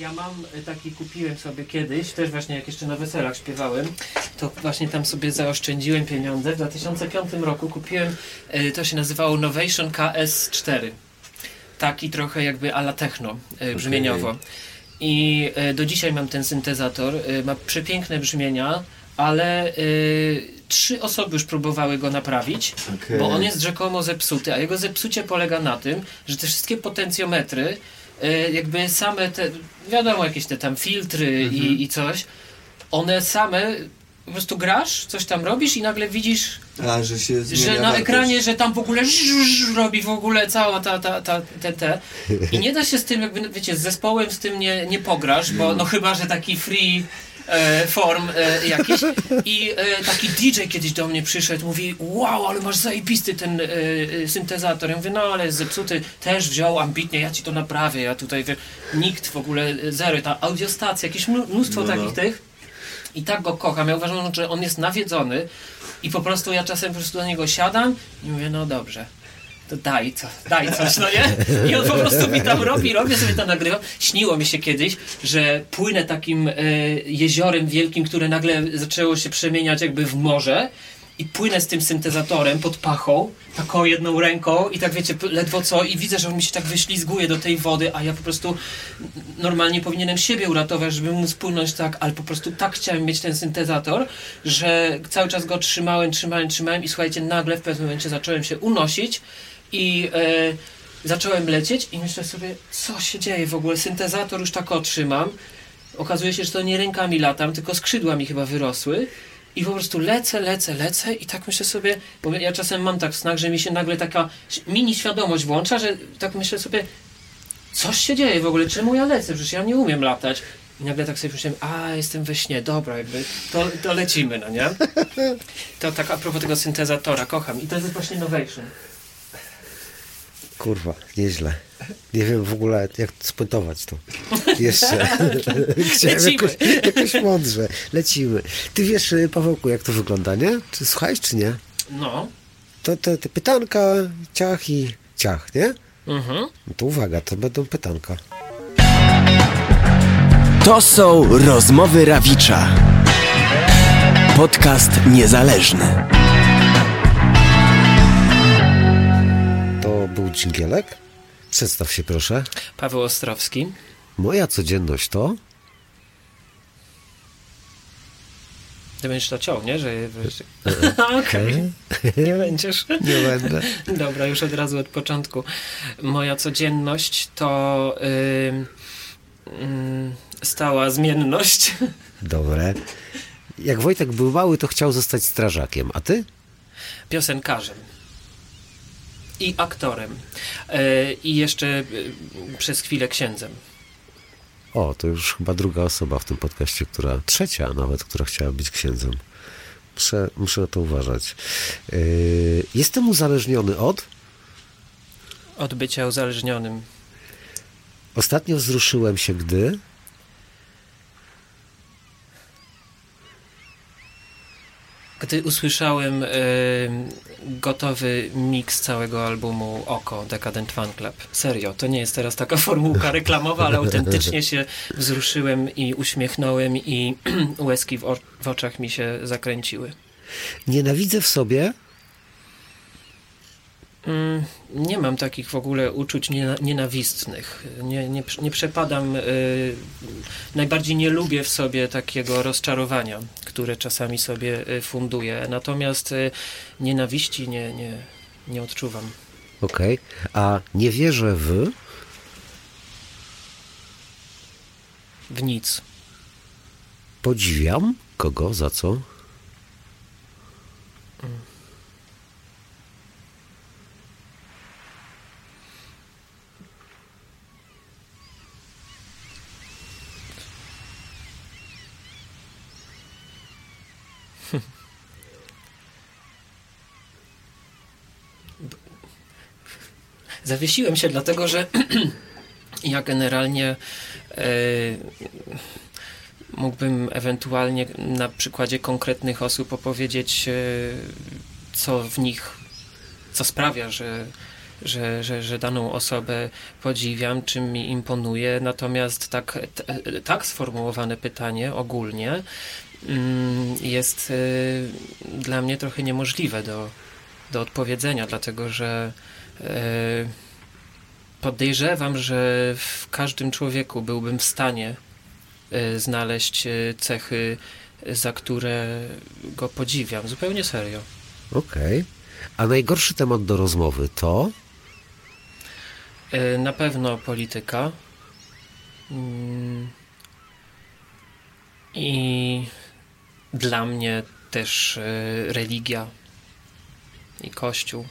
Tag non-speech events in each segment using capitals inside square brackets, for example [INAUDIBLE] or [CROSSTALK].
Ja mam e, taki, kupiłem sobie kiedyś, też właśnie jak jeszcze na weselach śpiewałem, to właśnie tam sobie zaoszczędziłem pieniądze. W 2005 roku kupiłem, e, to się nazywało Novation KS4. Taki trochę jakby ala techno e, brzmieniowo. I e, do dzisiaj mam ten syntezator, ma przepiękne brzmienia, ale trzy osoby już próbowały go naprawić, Okej. bo on jest rzekomo zepsuty, a jego zepsucie polega na tym, że te wszystkie potencjometry, jakby same te, wiadomo, jakieś te tam filtry i, i coś, one same, po prostu grasz, coś tam robisz i nagle widzisz, A, że że na wartość. ekranie, że tam w ogóle robi w ogóle cała ta, ta, ta, te, te. I nie da się z tym, jakby, wiecie, z zespołem z tym nie, nie pograsz, bo no chyba, że taki free e, form e, jakiś. I e, taki DJ kiedyś do mnie przyszedł, mówi, wow, ale masz zajebisty ten syntezator. Ja mówię, no ale jest zepsuty, też wziął ambitnie, ja ci to naprawię, ja tutaj, wie, nikt w ogóle, zero, ta audiostacja, jakieś mnó- mnóstwo No, no. takich tych. I tak go kocham. Ja uważam, że on jest nawiedzony i po prostu ja czasem po prostu do niego siadam i mówię, no dobrze, to daj co, daj coś, no nie? I on po prostu mi tam robi, robię sobie to nagrywam. Śniło mi się kiedyś, że płynę takim e, jeziorem wielkim, które nagle zaczęło się przemieniać jakby w morze i płynę z tym syntezatorem pod pachą, taką jedną ręką i tak wiecie, ledwo co i widzę, że on mi się tak wyślizguje do tej wody, a ja po prostu normalnie powinienem siebie uratować, żeby móc płynąć tak, ale po prostu tak chciałem mieć ten syntezator, że cały czas go trzymałem, trzymałem, trzymałem i słuchajcie, nagle w pewnym momencie zacząłem się unosić i e, zacząłem lecieć i myślę sobie, co się dzieje w ogóle, syntezator już tak otrzymam. Okazuje się, że to nie rękami latam, tylko skrzydła mi chyba wyrosły. I po prostu lecę, lecę, lecę i tak myślę sobie, bo ja czasem mam tak w snach, że mi się nagle taka mini świadomość włącza, że tak myślę sobie, coś się dzieje w ogóle, czemu ja lecę, przecież ja nie umiem latać. I nagle tak sobie myślałem, a jestem we śnie, dobra, jakby to, to lecimy, no nie? To tak a propos tego syntezatora, kocham. I to jest właśnie Novation. Kurwa, nieźle. Nie wiem w ogóle, jak spuentować to. Jeszcze. [LAUGHS] Chciałem Lecimy. jakoś, jakoś mądrze. Lecimy. Ty wiesz, y, Pawełku, jak to wygląda, nie? Czy słuchałeś, czy nie? No. To te, te pytanka, ciach i ciach, nie? Mhm. No to uwaga, to będą pytanka. To są rozmowy Rawicza. Podcast niezależny. Dżingielek. Przedstaw się proszę. Paweł Ostrowski. Moja codzienność to... Ty będziesz to ciął, nie? Że... [LAUGHS] Okej. Nie będziesz. Nie będę. [LAUGHS] Dobra, już od razu od początku. Moja codzienność to ym, ym, stała zmienność. [LAUGHS] Dobre. Jak Wojtek był mały, to chciał zostać strażakiem. A ty? piosenkarzem i aktorem e, i jeszcze e, przez chwilę księdzem. O, to już chyba druga osoba w tym podcaście, która, trzecia nawet, która chciała być księdzem. Muszę, muszę na to uważać. Yy, jestem uzależniony od. Od bycia uzależnionym. Ostatnio wzruszyłem się, gdy. Gdy usłyszałem e, gotowy miks całego albumu Oko Decadent Fan Club. Serio, to nie jest teraz taka [LAUGHS] formułka reklamowa, ale autentycznie się wzruszyłem i uśmiechnąłem i [CLEARS THROAT] łezki w, w oczach mi się zakręciły. Nienawidzę w sobie. Mm, Nie mam takich w ogóle uczuć niena- nienawistnych. Nie, nie, nie przepadam. y, najbardziej nie lubię w sobie takiego rozczarowania, które czasami sobie y, funduję. Natomiast y, nienawiści nie, nie, nie odczuwam. Okej. A nie wierzę w. W nic. Podziwiam. Kogo? Za co? [LAUGHS] Zawiesiłem się, dlatego że [CLEARS THROAT] ja generalnie e, mógłbym ewentualnie na przykładzie konkretnych osób opowiedzieć, e, co w nich, co sprawia, że że, że, że daną osobę podziwiam, czym mi imponuje, natomiast tak, t, tak sformułowane pytanie ogólnie jest y, dla mnie trochę niemożliwe do, do odpowiedzenia, dlatego że y, podejrzewam, że w każdym człowieku byłbym w stanie y, znaleźć cechy, za które go podziwiam. Zupełnie serio. Okej. A najgorszy temat do rozmowy to? Na pewno polityka. Mm. I dla mnie też y, religia i Kościół.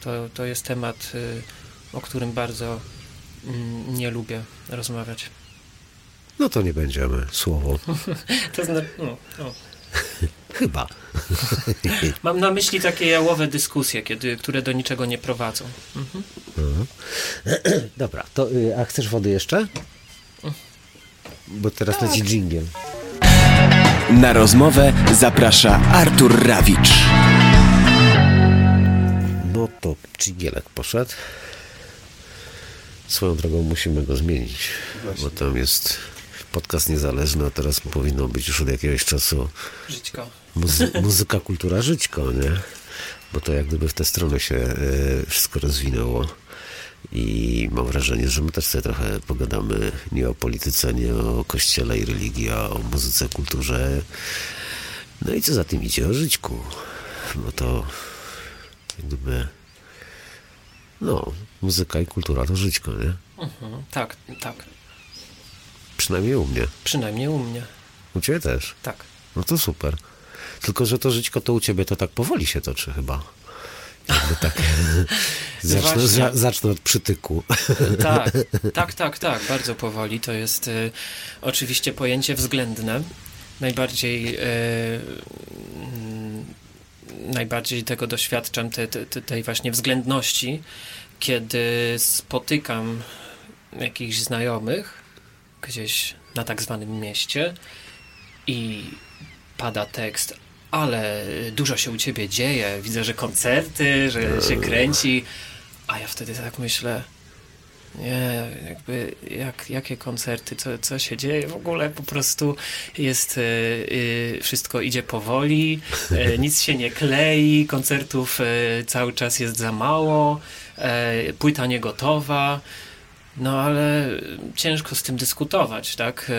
To, to jest temat, y, o którym bardzo mm, nie lubię rozmawiać. No to nie będziemy. Słowo. [LAUGHS] To znaczy, no, no. [LAUGHS] Chyba. [LAUGHS] Mam na myśli takie jałowe dyskusje, kiedy, które do niczego nie prowadzą. Mhm. [CLEARS THROAT] Dobra, to y, a chcesz wody jeszcze? Bo teraz leci dżingiel. Na rozmowę zaprasza Artur Rawicz. No to dżingielek poszedł. Swoją drogą musimy go zmienić, bo tam jest podcast niezależny, a teraz powinno być już od jakiegoś czasu Żyćko. muzy- muzyka, kultura, żyćko, nie? Bo to jak gdyby w tę stronę się e, wszystko rozwinęło. I mam wrażenie, że my też sobie trochę pogadamy nie o polityce, nie o kościele i religii, a o muzyce, kulturze. No i co za tym idzie? O żyćku. Bo to jak gdyby no, muzyka i kultura to żyćko, nie? Mhm. Tak, tak. Przynajmniej u mnie. Przynajmniej u mnie. U ciebie też. Tak. No to super. Tylko, że to żyćko to u ciebie to tak powoli się toczy chyba. Jakby tak. [LAUGHS] zacznę, Właśnie. za, zacznę od przytyku. [LAUGHS] Tak, [LAUGHS] tak, tak, tak, bardzo powoli. To jest y, oczywiście pojęcie względne. Najbardziej, y, mm, najbardziej tego doświadczam, te, te, tej właśnie względności, kiedy spotykam jakichś znajomych gdzieś na tak zwanym mieście i pada tekst, ale dużo się u ciebie dzieje, widzę, że koncerty, że się kręci, a ja wtedy tak myślę, nie, jakby jak, jakie koncerty, co, co się dzieje w ogóle, po prostu jest, y, y, wszystko idzie powoli, y, [LAUGHS] nic się nie klei, koncertów y, cały czas jest za mało, y, płyta nie gotowa, no ale ciężko z tym dyskutować, tak?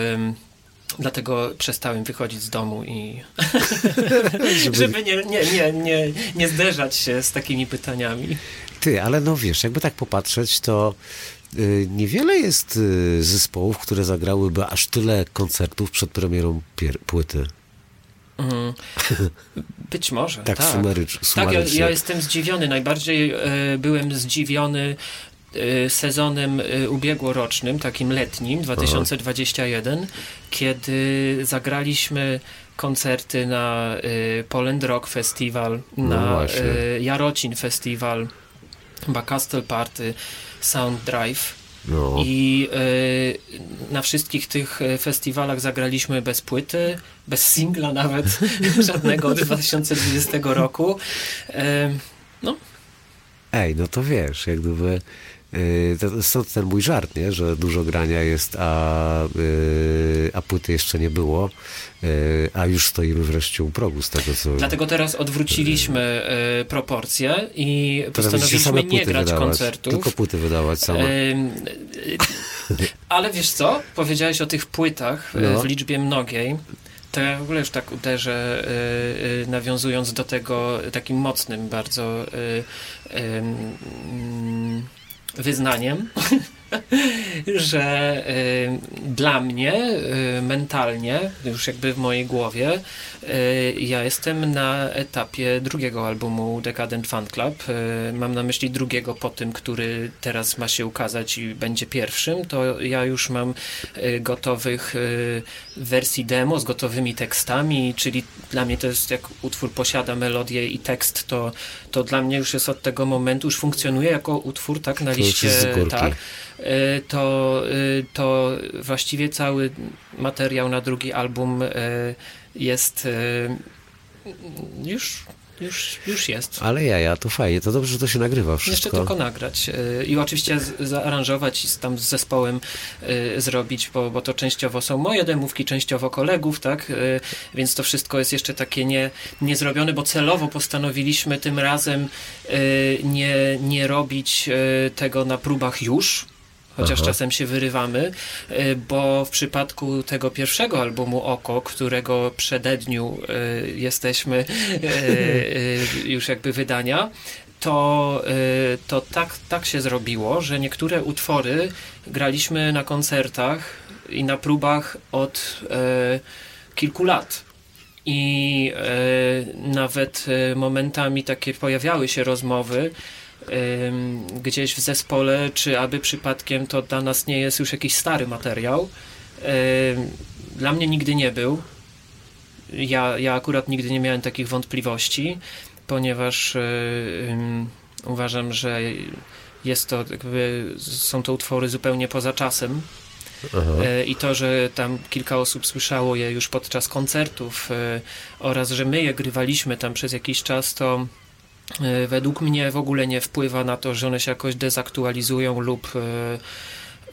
Dlatego przestałem wychodzić z domu i [LAUGHS] żeby nie, nie, nie, nie, nie zderzać się z takimi pytaniami. Ty, ale no wiesz, jakby tak popatrzeć, to y, niewiele jest y, zespołów, które zagrałyby aż tyle koncertów przed premierą płyty. Mhm. Być może. [LAUGHS] Tak, Tak, sumerycz- tak ja, sumarycznie. ja jestem zdziwiony. Najbardziej e, byłem zdziwiony sezonem e, ubiegłorocznym, takim letnim, 2021, kiedy zagraliśmy koncerty na e, Poland Rock Festival, No na Jarocin Festival, chyba Castle Party, Sound Drive. No, I na wszystkich tych festiwalach zagraliśmy bez płyty, bez singla nawet, [LAUGHS] żadnego od 2020 roku. No, ej, no to wiesz, jak gdyby y, stąd ten mój żart, nie? że dużo grania jest, a, y, a płyty jeszcze nie było, y, a już stoimy wreszcie u progu z tego, co... dlatego teraz odwróciliśmy proporcje i postanowiliśmy nie grać wydawać, koncertów. Tylko płyty wydawać same. Ale wiesz co? Powiedziałeś o tych płytach No. w liczbie mnogiej. To ja w ogóle już tak uderzę, nawiązując do tego takim mocnym bardzo mm, wyznaniem, [LAUGHS] że e, dla mnie e, mentalnie, już jakby w mojej głowie, e, ja jestem na etapie drugiego albumu Decadent Fan Club. Mam na myśli drugiego po tym, który teraz ma się ukazać i będzie pierwszym. To ja już mam gotowych wersji demo z gotowymi tekstami, czyli dla mnie to jest jak utwór posiada melodię i tekst, to, to dla mnie już jest od tego momentu, już funkcjonuje jako utwór tak na liście, tak, e, to, e, to właściwie cały materiał na drugi album e, jest już już, już jest. Ale ja, ja, to fajnie, to dobrze, że to się nagrywa wszystko. Jeszcze tylko nagrać y, i oczywiście zaaranżować i z, tam z zespołem y, zrobić, bo, bo to częściowo są moje demówki, częściowo kolegów, tak? Y, więc to wszystko jest jeszcze takie nie, niezrobione, bo celowo postanowiliśmy tym razem nie, nie robić tego na próbach już, chociaż Aha. czasem się wyrywamy, y, bo w przypadku tego pierwszego albumu Oko, którego przededniu y, jesteśmy y, już jakby wydania, to, to tak, tak się zrobiło, że niektóre utwory graliśmy na koncertach i na próbach od kilku lat. I nawet momentami takie pojawiały się rozmowy, gdzieś w zespole, czy aby przypadkiem to dla nas nie jest już jakiś stary materiał. Dla mnie nigdy nie był. Ja, ja akurat nigdy nie miałem takich wątpliwości, ponieważ ym, uważam, że jest to jakby, są to utwory zupełnie poza czasem. Aha. E, I to, że tam kilka osób słyszało je już podczas koncertów e, oraz, że my je grywaliśmy tam przez jakiś czas, to e, według mnie w ogóle nie wpływa na to, że one się jakoś dezaktualizują lub e,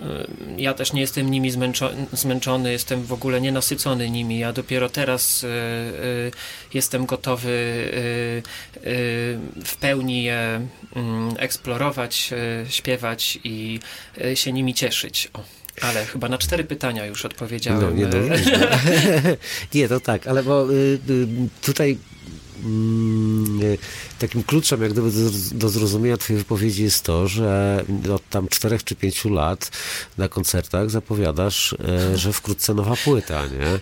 e, ja też nie jestem nimi zmęczo- zmęczony, jestem w ogóle nienasycony nimi. Ja dopiero teraz e, e, jestem gotowy e, e, w pełni je mm, eksplorować, e, śpiewać i e, się nimi cieszyć. O. Ale chyba na cztery pytania już odpowiedziałem. No, nie, no, [LAUGHS] [LAUGHS] nie, to tak, ale bo y, y, tutaj y, takim kluczem jak gdyby do, zrozumienia twojej wypowiedzi jest to, że od tam czterech czy pięciu lat na koncertach zapowiadasz, e, że wkrótce nowa płyta, nie?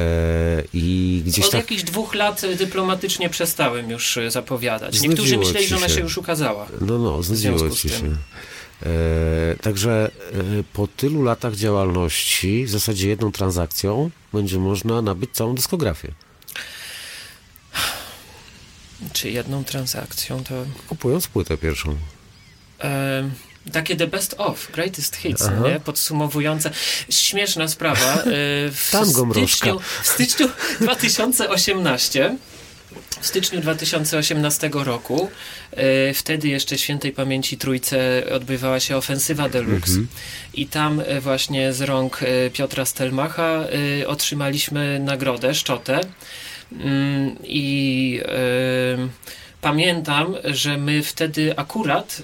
E, I gdzieś Od tak... jakichś dwóch lat dyplomatycznie przestałem już zapowiadać. Znudziło Niektórzy myśleli, że ona się. już ukazała. No, no, znudziło ci się. E, także e, po tylu latach działalności, w zasadzie jedną transakcją, będzie można nabyć całą dyskografię. Czy jedną transakcją to... Kupując płytę pierwszą. E, takie the best of, greatest hits, Aha. nie? podsumowujące. Śmieszna sprawa. E, w, [LAUGHS] Tango styczniu, w styczniu [LAUGHS] 2018 w styczniu 2018 roku, e, wtedy jeszcze świętej pamięci Trójce odbywała się ofensywa Deluxe i tam e, właśnie z rąk e, Piotra Stelmacha otrzymaliśmy nagrodę, szczotę Mm, i e, pamiętam, że my wtedy akurat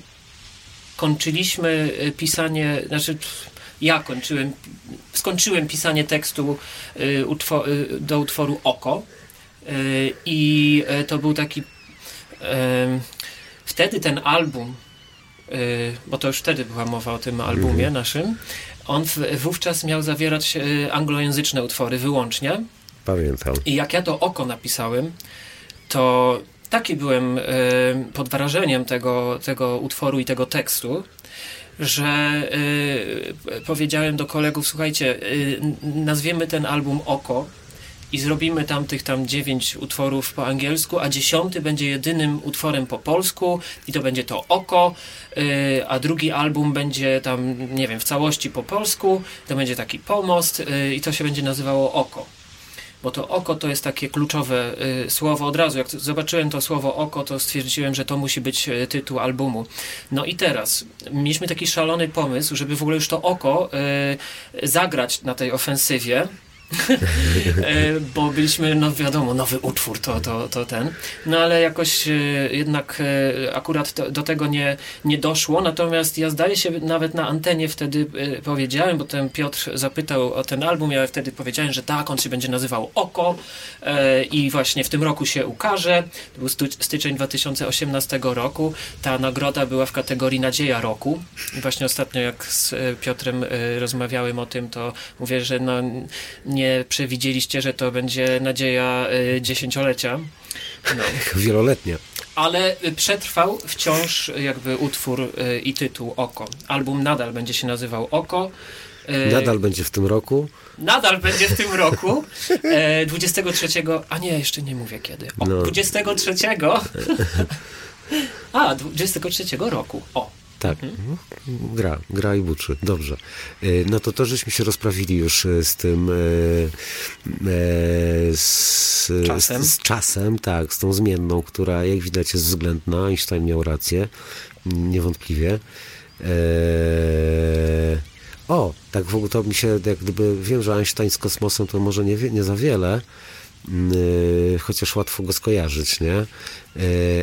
kończyliśmy e, pisanie, znaczy ja kończyłem, skończyłem pisanie tekstu utwo, y, do utworu Oko. I to był taki wtedy ten album bo to już wtedy była mowa o tym albumie naszym on wówczas miał zawierać anglojęzyczne utwory wyłącznie Pamiętam. i jak ja to oko napisałem, to taki byłem e, pod wrażeniem tego, tego utworu i tego tekstu, że e, powiedziałem do kolegów, słuchajcie, e, nazwiemy ten album Oko i zrobimy tam tych tam dziewięć utworów po angielsku, a dziesiąty będzie jedynym utworem po polsku i to będzie to Oko, a drugi album będzie tam, nie wiem, w całości po polsku, to będzie taki pomost i to się będzie nazywało Oko bo to oko to jest takie kluczowe y, słowo. Od razu, jak zobaczyłem to słowo oko, to stwierdziłem, że to musi być y, tytuł albumu. No i teraz mieliśmy taki szalony pomysł, żeby w ogóle już to oko y, zagrać na tej ofensywie. E, bo byliśmy, no wiadomo, nowy utwór to, to, to ten, no ale jakoś e, jednak e, akurat to, do tego nie, nie doszło, natomiast ja zdaje się nawet na antenie wtedy powiedziałem, bo ten Piotr zapytał o ten album, ja wtedy powiedziałem, że tak, on się będzie nazywał Oko i właśnie w tym roku się ukaże, to był styczeń 2018 roku, ta nagroda była w kategorii Nadzieja Roku. I właśnie ostatnio jak z Piotrem rozmawiałem o tym, to mówię, że no nie przewidzieliście, że to będzie nadzieja y, dziesięciolecia. No. [LAUGHS] Wieloletnia. Ale przetrwał wciąż jakby utwór y, i tytuł Oko. Album nadal będzie się nazywał Oko. Y, Nadal będzie w tym roku. nadal będzie w tym roku. E, 23. A nie, jeszcze nie mówię kiedy. O, No. 23. [LAUGHS] A, 23 roku. O, Tak, mhm. gra, gra i buczy, dobrze. Y, no to to żeśmy się rozprawili już y, z tym y, z czasem. Z, z czasem, tak, z tą zmienną, która jak widać jest względna. Einstein miał rację, niewątpliwie. O, tak w ogóle to mi się, jak gdyby, wiem, że Einstein z kosmosem to może nie, nie za wiele, Yy, chociaż łatwo go skojarzyć, nie? Yy,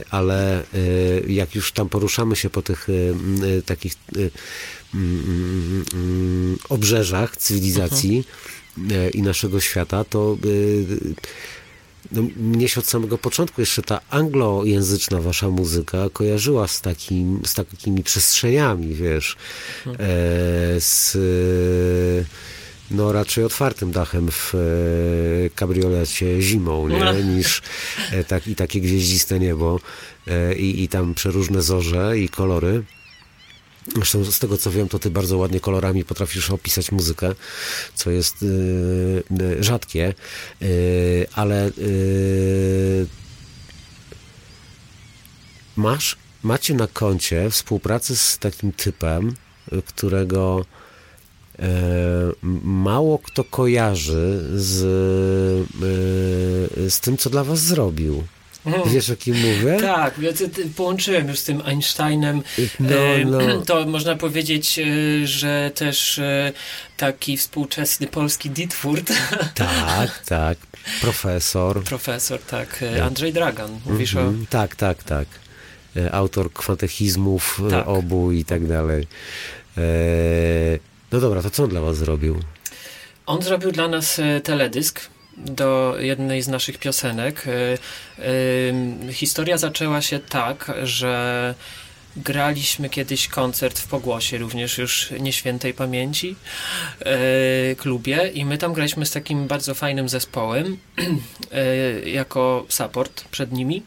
ale yy, jak już tam poruszamy się po tych takich obrzeżach cywilizacji i naszego świata, to no, mnie się od samego początku jeszcze ta anglojęzyczna wasza muzyka kojarzyła z, takim, z takimi przestrzeniami, wiesz, z no raczej otwartym dachem w e, kabriolecie zimą, nie? No. [LAUGHS] niż e, tak, i takie gwieździste niebo e, i, i tam przeróżne zorze i kolory. Zresztą z tego co wiem, to ty bardzo ładnie kolorami potrafisz opisać muzykę, co jest y, rzadkie, y, ale y, masz, macie na koncie współpracy z takim typem, którego mało kto kojarzy z, e, z tym, co dla was zrobił. Mhm. Wiesz, o kim mówię? Tak, ja połączyłem już z tym Einsteinem. No, no. [CLEARS THROAT] To można powiedzieć, e, że też taki współczesny polski Ditfurt. [LAUGHS] Tak, tak. Profesor. Profesor, tak. Andrzej Dragan. Mówisz -hmm. o... Mhm. Tak, tak, tak. Autor kwantechizmów tak. obu i tak dalej. No dobra, to co on dla was zrobił? On zrobił dla nas e, teledysk do jednej z naszych piosenek. E, e, historia zaczęła się tak, że graliśmy kiedyś koncert w Pogłosie, również już nieświętej pamięci, klubie i my tam graliśmy z takim bardzo fajnym zespołem [CLEARS THROAT] jako support przed nimi.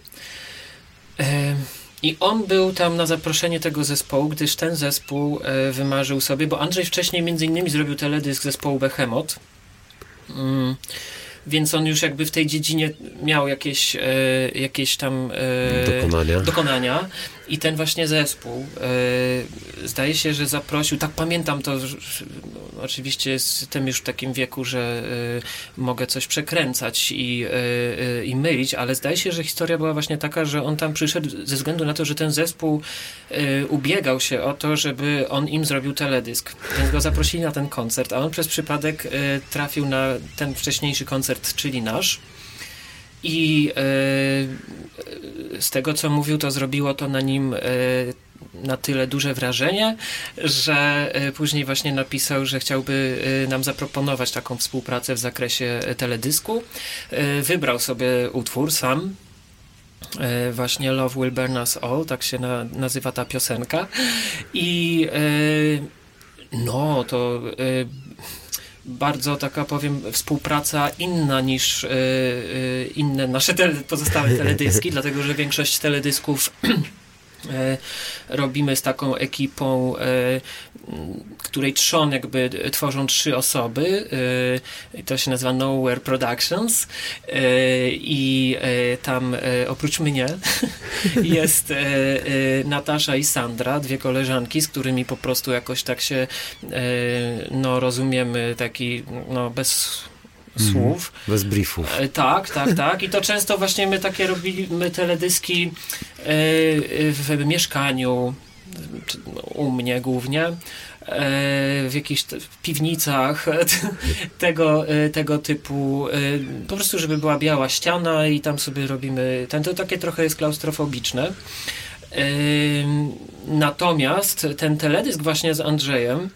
I on był tam na zaproszenie tego zespołu, gdyż ten zespół e, wymarzył sobie, bo Andrzej wcześniej między innymi zrobił teledysk zespołu Behemoth. Mm więc on już jakby w tej dziedzinie miał jakieś, e, jakieś tam e, dokonania. dokonania. I ten właśnie zespół e, zdaje się, że zaprosił, tak pamiętam to, że, no, oczywiście jestem już w takim wieku, że e, mogę coś przekręcać i, e, i mylić, ale zdaje się, że historia była właśnie taka, że on tam przyszedł ze względu na to, że ten zespół ubiegał się o to, żeby on im zrobił teledysk. Więc go zaprosili na ten koncert, a on przez przypadek trafił na ten wcześniejszy koncert, czyli nasz. I e, z tego, co mówił, to zrobiło to na nim e, na tyle duże wrażenie, że e, później właśnie napisał, że chciałby nam zaproponować taką współpracę w zakresie teledysku. Wybrał sobie utwór sam, właśnie Love Will Burn Us All, tak się na, nazywa ta piosenka. I no, to bardzo taka powiem współpraca inna niż yy, inne nasze tele, pozostałe teledyski, [LAUGHS] dlatego że większość teledysków E, robimy z taką ekipą, e, której trzon jakby tworzą trzy osoby. E, to się nazywa Nowhere Productions i tam oprócz mnie [LAUGHS] jest Natasza i Sandra, dwie koleżanki, z którymi po prostu jakoś tak się no, rozumiemy taki no, bez Mhm. słów. Bez briefów. E, tak, tak, tak. I to często właśnie my takie robimy teledyski e, w mieszkaniu, u mnie głównie e, w jakichś piwnicach [LAUGHS] tego, tego typu po prostu, żeby była biała ściana i tam sobie robimy ten, to takie trochę jest klaustrofobiczne natomiast ten teledysk właśnie z Andrzejem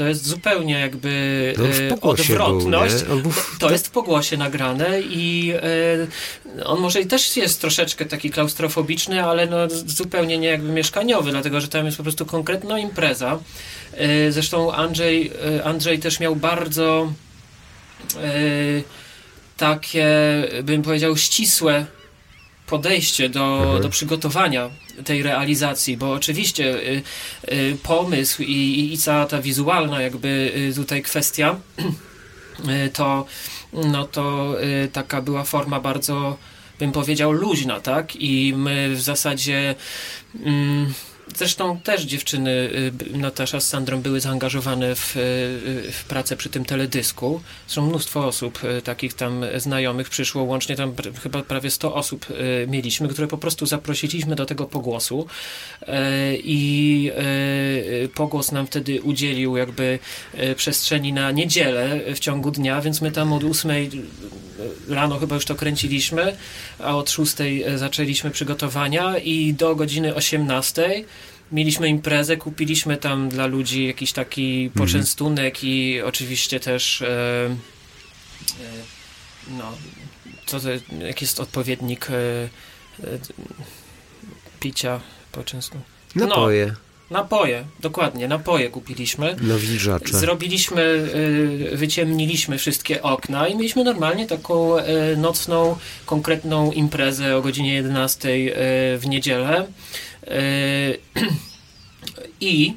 to jest zupełnie jakby e, odwrotność. Był, był w... To jest w pogłosie nagrane i e, on może i też jest troszeczkę taki klaustrofobiczny, ale no zupełnie nie jakby mieszkaniowy, dlatego że tam jest po prostu konkretna impreza. E, zresztą Andrzej, Andrzej też miał bardzo takie, bym powiedział, ścisłe podejście do, mhm. do przygotowania tej realizacji, bo oczywiście y, y, pomysł i, i cała ta wizualna jakby y, tutaj kwestia y, to no to y, taka była forma bardzo bym powiedział luźna, tak? I my w zasadzie mm, Zresztą też dziewczyny, y, Natasza z Sandrą, były zaangażowane w, y, y, w pracę przy tym teledysku. Zresztą mnóstwo osób, takich tam znajomych przyszło, łącznie tam chyba prawie 100 osób mieliśmy, które po prostu zaprosiliśmy do tego pogłosu. Y, I y, pogłos nam wtedy udzielił jakby y, przestrzeni na niedzielę w ciągu dnia, więc my tam od 8 y, rano chyba już to kręciliśmy, a od 6 zaczęliśmy przygotowania i do godziny 18 mieliśmy imprezę, kupiliśmy tam dla ludzi jakiś taki poczęstunek i oczywiście też e, e, no, co to, jaki jest odpowiednik e, e, picia poczęstunek? Napoje, Napoje, dokładnie, napoje kupiliśmy. nawilżacze. Zrobiliśmy, y, wyciemniliśmy wszystkie okna i mieliśmy normalnie taką y, nocną, konkretną imprezę o godzinie 11 y, w niedzielę. [CLEARS THROAT] I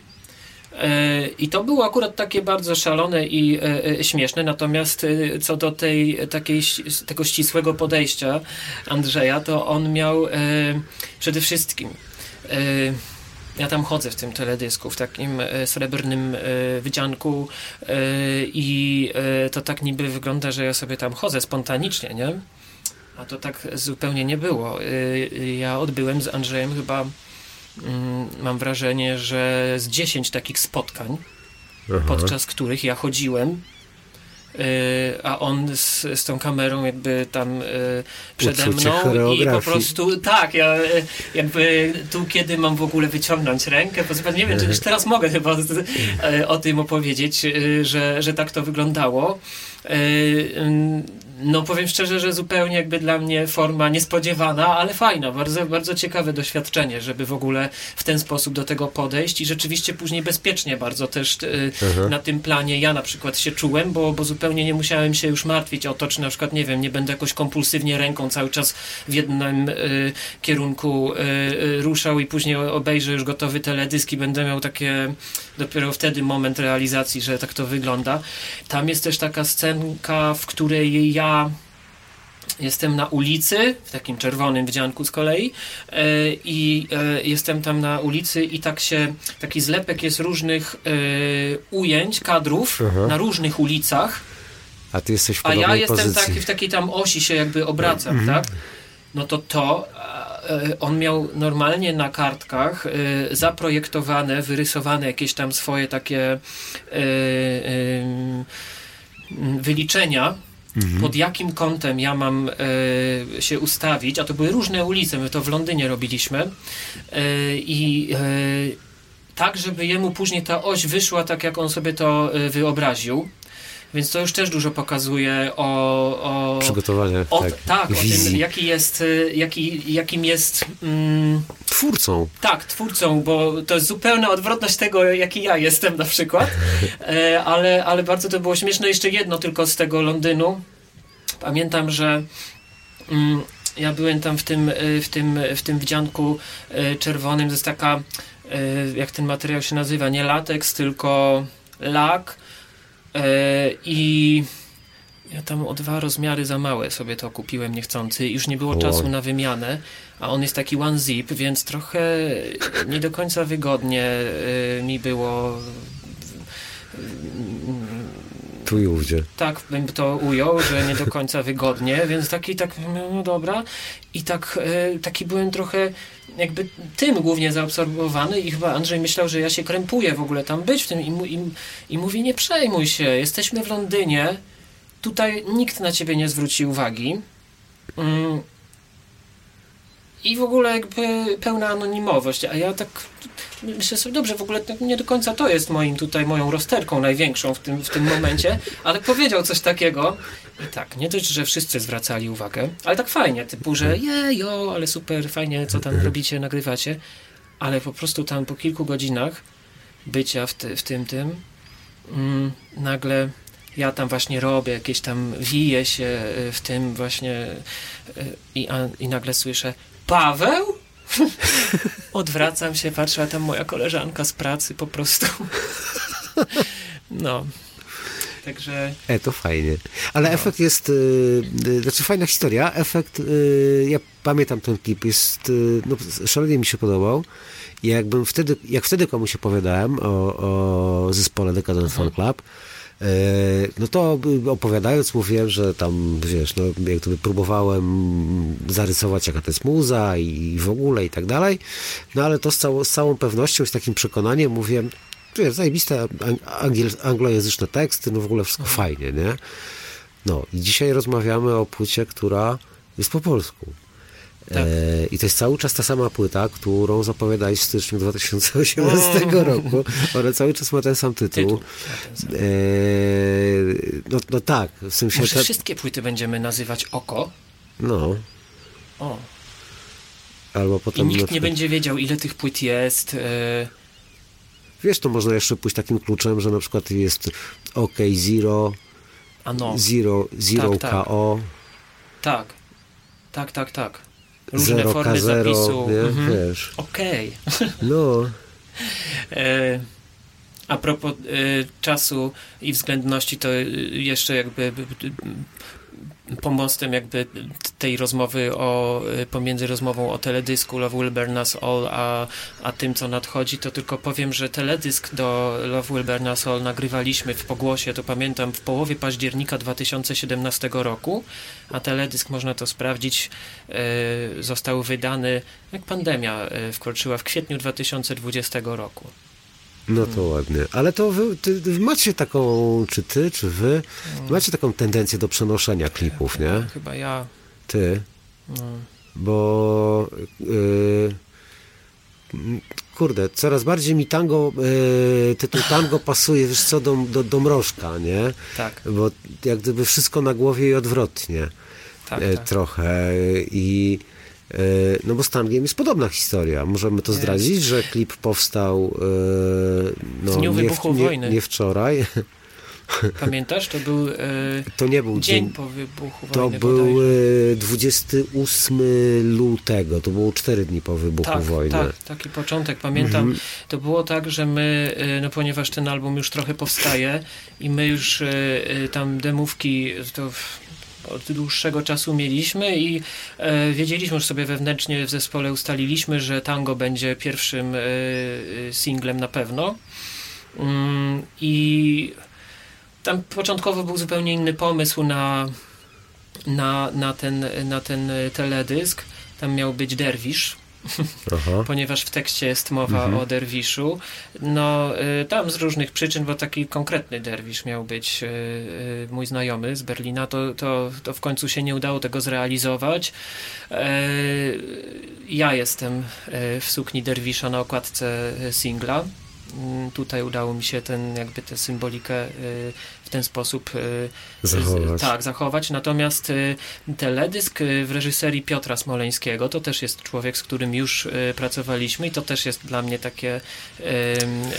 i to było akurat takie bardzo szalone i śmieszne, natomiast co do tej, takiej, tego ścisłego podejścia Andrzeja, to on miał przede wszystkim ja tam chodzę w tym teledysku, w takim e, srebrnym e, wydzianku e, i to tak niby wygląda, że ja sobie tam chodzę spontanicznie, nie? A to tak zupełnie nie było. Ja odbyłem z Andrzejem chyba, mm, mam wrażenie, że z 10 takich spotkań, Aha. podczas których ja chodziłem, a on z, z tą kamerą jakby tam y, przede Uczucie mną i po prostu tak, ja y, jakby tu kiedy mam w ogóle wyciągnąć rękę, bo nie wiem, czy już teraz mogę chyba z, o tym opowiedzieć, że, że tak to wyglądało. No powiem szczerze, że zupełnie jakby dla mnie forma niespodziewana, ale fajna, bardzo, bardzo ciekawe doświadczenie, żeby w ogóle w ten sposób do tego podejść i rzeczywiście później bezpiecznie bardzo też y, Aha. na tym planie ja na przykład się czułem, bo, bo zupełnie nie musiałem się już martwić o to, czy na przykład, nie wiem, nie będę jakoś kompulsywnie ręką cały czas w jednym y, kierunku y, y, ruszał i później obejrzę już gotowy teledysk i będę miał takie dopiero wtedy moment realizacji, że tak to wygląda. Tam jest też taka scenka, w której ja Jestem na ulicy, w takim czerwonym wdzianku z kolei e, i e, jestem tam na ulicy i tak się, taki zlepek jest różnych e, ujęć, kadrów Aha. na różnych ulicach, A ty jesteś w a ja jestem pozycji. taki, w takiej tam osi się jakby obracam, tak? No to to, on miał normalnie na kartkach zaprojektowane, wyrysowane jakieś tam swoje takie e, wyliczenia, pod jakim kątem ja mam e, się ustawić, a to były różne ulice, my to w Londynie robiliśmy e, i e, tak, żeby jemu później ta oś wyszła tak, jak on sobie to wyobraził. Więc to już też dużo pokazuje o, o, Przygotowanie, o, tak, tak, o tym, jaki jest, e, jaki, jakim jest mm, Twórcą. tak, twórcą, bo to jest zupełna odwrotność tego, jaki ja jestem na przykład. [LAUGHS] E, ale, ale bardzo to było śmieszne. Jeszcze jedno tylko z tego Londynu. Pamiętam, że mm, ja byłem tam w tym, e, w tym, w tym wdzianku e, czerwonym. To jest taka, jak ten materiał się nazywa, nie lateks, tylko lak. E, I ja tam o dwa rozmiary za małe sobie to kupiłem niechcący. Już nie było Wow. czasu na wymianę, a on jest taki one zip, więc trochę nie do końca wygodnie y, mi było. Tu i ówdzie. Tak bym to ujął, że nie do końca wygodnie, więc taki tak, no dobra. I tak, taki byłem trochę jakby tym głównie zaabsorbowany i chyba Andrzej myślał, że ja się krępuję w ogóle tam być w tym i, mu, i, i mówi, nie przejmuj się, jesteśmy w Londynie, tutaj nikt na ciebie nie zwróci uwagi. Mm. I w ogóle jakby pełna anonimowość, a ja tak myślę sobie, dobrze, w ogóle nie do końca to jest moim tutaj, moją rozterką największą w tym, w tym momencie, ale powiedział coś takiego i tak, nie dość, że wszyscy zwracali uwagę, ale tak fajnie, typu, że jejo, ale super, fajnie, co tam robicie, nagrywacie, ale po prostu tam po kilku godzinach bycia w, ty, w tym, tym, mm, nagle ja tam właśnie robię, jakieś tam wiję się y, w tym właśnie y, i, i nagle słyszę Paweł? [LAUGHS] Odwracam się, patrzę, a tam moja koleżanka z pracy po prostu. No. Także E, to fajnie. Ale efekt jest, y, y, znaczy fajna historia, efekt, y, ja pamiętam ten klip, jest, y, no szalenie mi się podobał. Jakbym wtedy, jak wtedy komuś opowiadałem o, o zespole Decadent Fan Club, y, no to opowiadając mówiłem, że tam, wiesz, no jak gdyby próbowałem zarysować jaka to jest muza i w ogóle i tak dalej, no ale to z, całą, z całą pewnością, z takim przekonaniem mówiłem, wiesz, zajebiste ang- angiel- anglojęzyczne teksty, no w ogóle wszystko fajnie, nie? No i dzisiaj rozmawiamy o płycie, która jest po polsku. Tak. E, I to jest cały czas ta sama płyta, którą zapowiadałeś w styczniu 2018 roku. Ona cały czas ma ten sam tytuł. tytuł. E, no, no tak, w sensie... może ta- wszystkie płyty będziemy nazywać Oko. no, O. albo I potem... na nikt nie będzie wiedział, ile tych płyt jest. e, Wiesz, to można jeszcze pójść takim kluczem, że na przykład jest OK Zero, A no, Zero, Zero Tak, tak. KO, tak. Tak, tak, tak. Różne Zero formy K0, zapisu. Mhm. Wiesz. Okej. [LAUGHS] No, [LAUGHS] E, A propos e, czasu i względności, to e, jeszcze jakby pomostem jakby tej rozmowy o, e, pomiędzy rozmową o teledysku Love Will Burn Us All, a, a tym, co nadchodzi, to tylko powiem, że teledysk do Love Will Burn Us All nagrywaliśmy w Pogłosie, to pamiętam, w połowie października 2017 roku, a teledysk, można to sprawdzić, e, został wydany, jak pandemia e, wkroczyła, w kwietniu 2020 roku. No to ładnie. Ale to wy, ty, macie taką, czy ty, czy wy, macie taką tendencję do przenoszenia klipów, nie? Chyba ja. Ty. No. Bo yy, kurde, coraz bardziej mi tango, yy, tytuł tango pasuje, wiesz co, do, do, do mrożka, nie? Tak, Bo jak gdyby wszystko na głowie i odwrotnie. tak, e, tak. trochę i no bo z tangiem jest podobna historia. Możemy to Jest. zdradzić, że klip powstał e, no, W dniu nie, wybuchu nie, wojny. nie wczoraj. Pamiętasz? To był e, [LAUGHS] To nie był dzień dzień. po wybuchu To wojny. był bodajże. e, 28 lutego. To było 4 dni po wybuchu tak, wojny. tak, taki początek. Pamiętam, Mhm. to było tak, że my, e, no ponieważ ten album już trochę powstaje i my już e, e, tam demówki to w- od dłuższego czasu mieliśmy i e, wiedzieliśmy już sobie wewnętrznie w zespole ustaliliśmy, że tango będzie pierwszym e, e, singlem na pewno. Mm, I tam początkowo był zupełnie inny pomysł na, na, na, ten, na ten teledysk. Tam miał być derwisz, Aha. ponieważ w tekście jest mowa Mhm. o derwiszu. No, y, tam z różnych przyczyn, bo taki konkretny derwisz miał być y, y, mój znajomy z Berlina, to, to, to w końcu się nie udało tego zrealizować. E, ja jestem e, w sukni derwisza na okładce e, singla. Mm, Tutaj udało mi się ten, jakby tę symbolikę y, w ten sposób y, Zachować. Tak, zachować. Natomiast y, teledysk w reżyserii Piotra Smoleńskiego to też jest człowiek, z którym już pracowaliśmy i to też jest dla mnie takie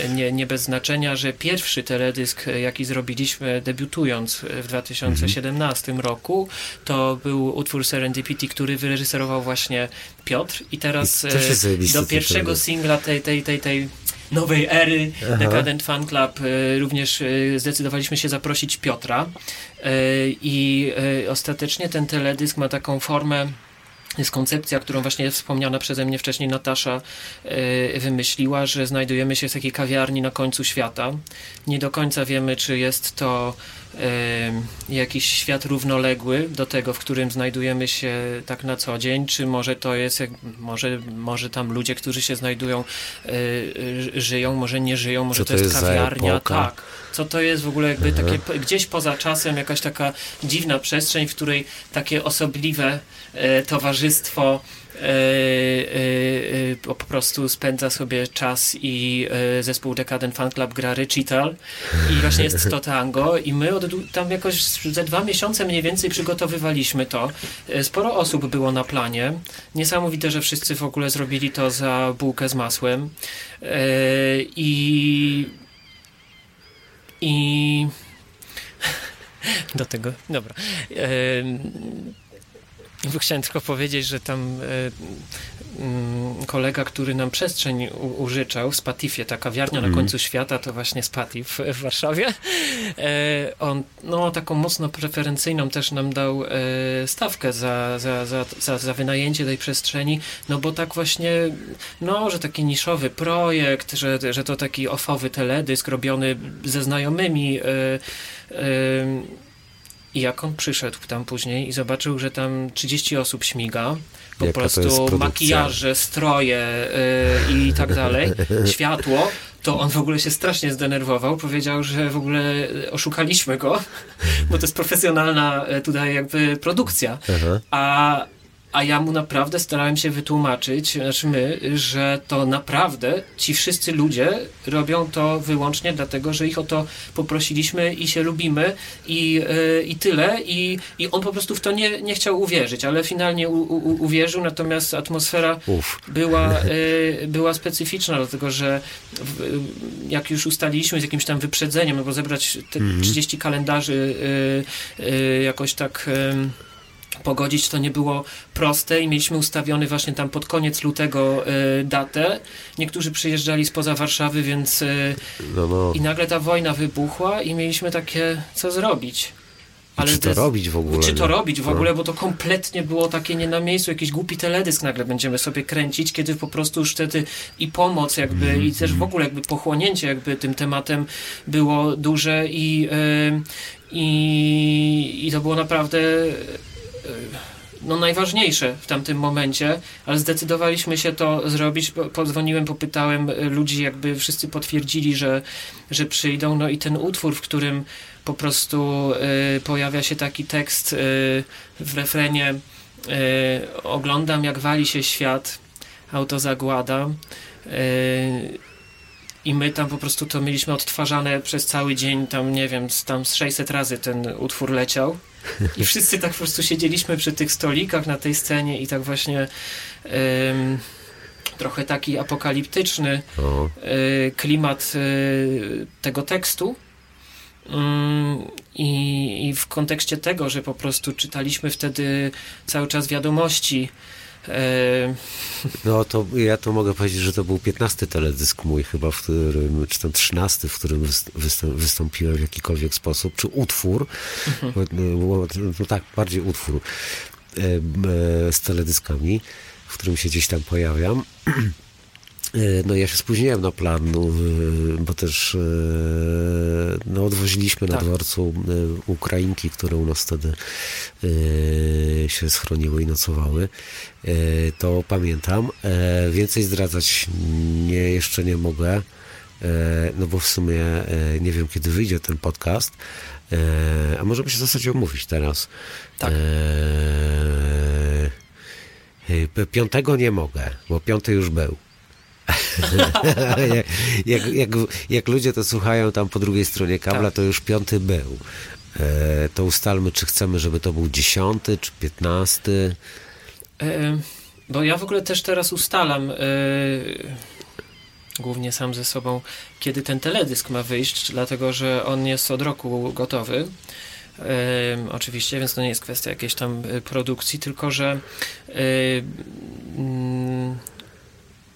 nie, nie bez znaczenia, że pierwszy teledysk, jaki zrobiliśmy debiutując w 2017 roku, to był utwór Serendipity, który wyreżyserował właśnie Piotr i teraz I do pierwszego singla tej, tej, tej, tej nowej ery Aha. Decadent Fan Club y, również y, zdecydowaliśmy się zaprosić Piotra y, i ostatecznie ten teledysk ma taką formę jest koncepcja, którą właśnie wspomniana przeze mnie wcześniej Natasza y, wymyśliła, że znajdujemy się w takiej kawiarni na końcu świata. Nie do końca wiemy, czy jest to y, jakiś świat równoległy do tego, w którym znajdujemy się tak na co dzień, czy może to jest, może, może tam ludzie, którzy się znajdują, y, żyją, może nie żyją, może Co to, jest jest kawiarnia, tak. Co to jest w ogóle jakby takie p- gdzieś poza czasem, jakaś taka dziwna przestrzeń, w której takie osobliwe e, towarzystwo e, e, e, po prostu spędza sobie czas i e, zespół Decadent Fan Club gra Recital i właśnie jest to tango i my od, tam jakoś ze dwa miesiące mniej więcej przygotowywaliśmy to. E, Sporo osób było na planie. Niesamowite, że wszyscy w ogóle zrobili to za bułkę z masłem. E, I i [LAUGHS] do tego, dobra. Em, Chciałem tylko powiedzieć, że tam Mm, kolega, który nam przestrzeń użyczał w Spatifie, ta kawiarnia mm. na końcu świata, to właśnie Spatif w Warszawie. E, on no, taką mocno preferencyjną też nam dał e, stawkę za, za, za, za, za wynajęcie tej przestrzeni, no bo tak właśnie, no, że taki niszowy projekt, że, że to taki ofowy teledysk robiony ze znajomymi. E, i jak on przyszedł tam później i zobaczył, że tam 30 osób śmiga, po Jaka prostu makijaże, stroje yy, i tak dalej, [LAUGHS] światło, to on w ogóle się strasznie zdenerwował. Powiedział, że w ogóle oszukaliśmy go, [LAUGHS] bo to jest profesjonalna y, tutaj jakby produkcja. A, a ja mu naprawdę starałem się wytłumaczyć, znaczy my, że to naprawdę ci wszyscy ludzie robią to wyłącznie dlatego, że ich o to poprosiliśmy i się lubimy i, yy, i tyle. I, I on po prostu w to nie, nie chciał uwierzyć, ale finalnie u, u, uwierzył, natomiast atmosfera była, yy, [LAUGHS] była specyficzna, dlatego że w, jak już ustaliliśmy z jakimś tam wyprzedzeniem, no bo zebrać te mm -hmm. 30 kalendarzy yy, jakoś tak pogodzić to nie było proste i mieliśmy ustawiony właśnie tam pod koniec lutego y, datę. Niektórzy przyjeżdżali spoza Warszawy, więc y, no, no. i nagle ta wojna wybuchła i mieliśmy takie, co zrobić. Ale czy to jest, robić w ogóle? Czy to robić w no. ogóle, bo to kompletnie było takie nie na miejscu, jakiś głupi teledysk nagle będziemy sobie kręcić, kiedy po prostu już wtedy i pomoc jakby, mm. i też w ogóle jakby pochłonięcie jakby tym tematem było duże i, yy, i, i to było naprawdę no, najważniejsze w tamtym momencie, ale zdecydowaliśmy się to zrobić. Podzwoniłem, popytałem ludzi, jakby wszyscy potwierdzili, że, że przyjdą. No i ten utwór, w którym po prostu y, pojawia się taki tekst y, w refrenie y, oglądam jak wali się świat, auto zagłada y, i my tam po prostu to mieliśmy odtwarzane przez cały dzień, tam nie wiem, tam z 600 razy ten utwór leciał. I [LAUGHS] wszyscy tak po prostu siedzieliśmy przy tych stolikach na tej scenie i tak właśnie um, trochę taki apokaliptyczny um, klimat um, tego tekstu. Mm, I, I w kontekście tego, że po prostu czytaliśmy wtedy cały czas wiadomości no to ja to mogę powiedzieć, że to był 15 teledysk mój chyba, w którym, czy tam 13, w którym wystąpiłem w jakikolwiek sposób, czy utwór, mhm. no, no tak, bardziej utwór e, z teledyskami, w którym się gdzieś tam pojawiam. E, no ja się spóźniłem na plan, no, e, bo też e, no, odwoziliśmy tak. na dworcu Ukrainki, które u nas wtedy się schroniły i nocowały. To pamiętam. Więcej zdradzać nie, jeszcze nie mogę, no bo w sumie nie wiem, kiedy wyjdzie ten podcast. A możemy się w zasadzie omówić teraz. Tak. Piątego nie mogę, bo piąty już był. [LAUGHS] jak, jak, jak, ludzie to słuchają tam po drugiej stronie kabla, tak. to już piąty był. E, to ustalmy, czy chcemy, żeby to był dziesiąty, czy piętnasty. E, bo ja w ogóle też teraz ustalam e, głównie sam ze sobą, kiedy ten teledysk ma wyjść, dlatego że on jest od roku gotowy. E, oczywiście, więc to nie jest kwestia jakiejś tam e, produkcji, tylko że mm,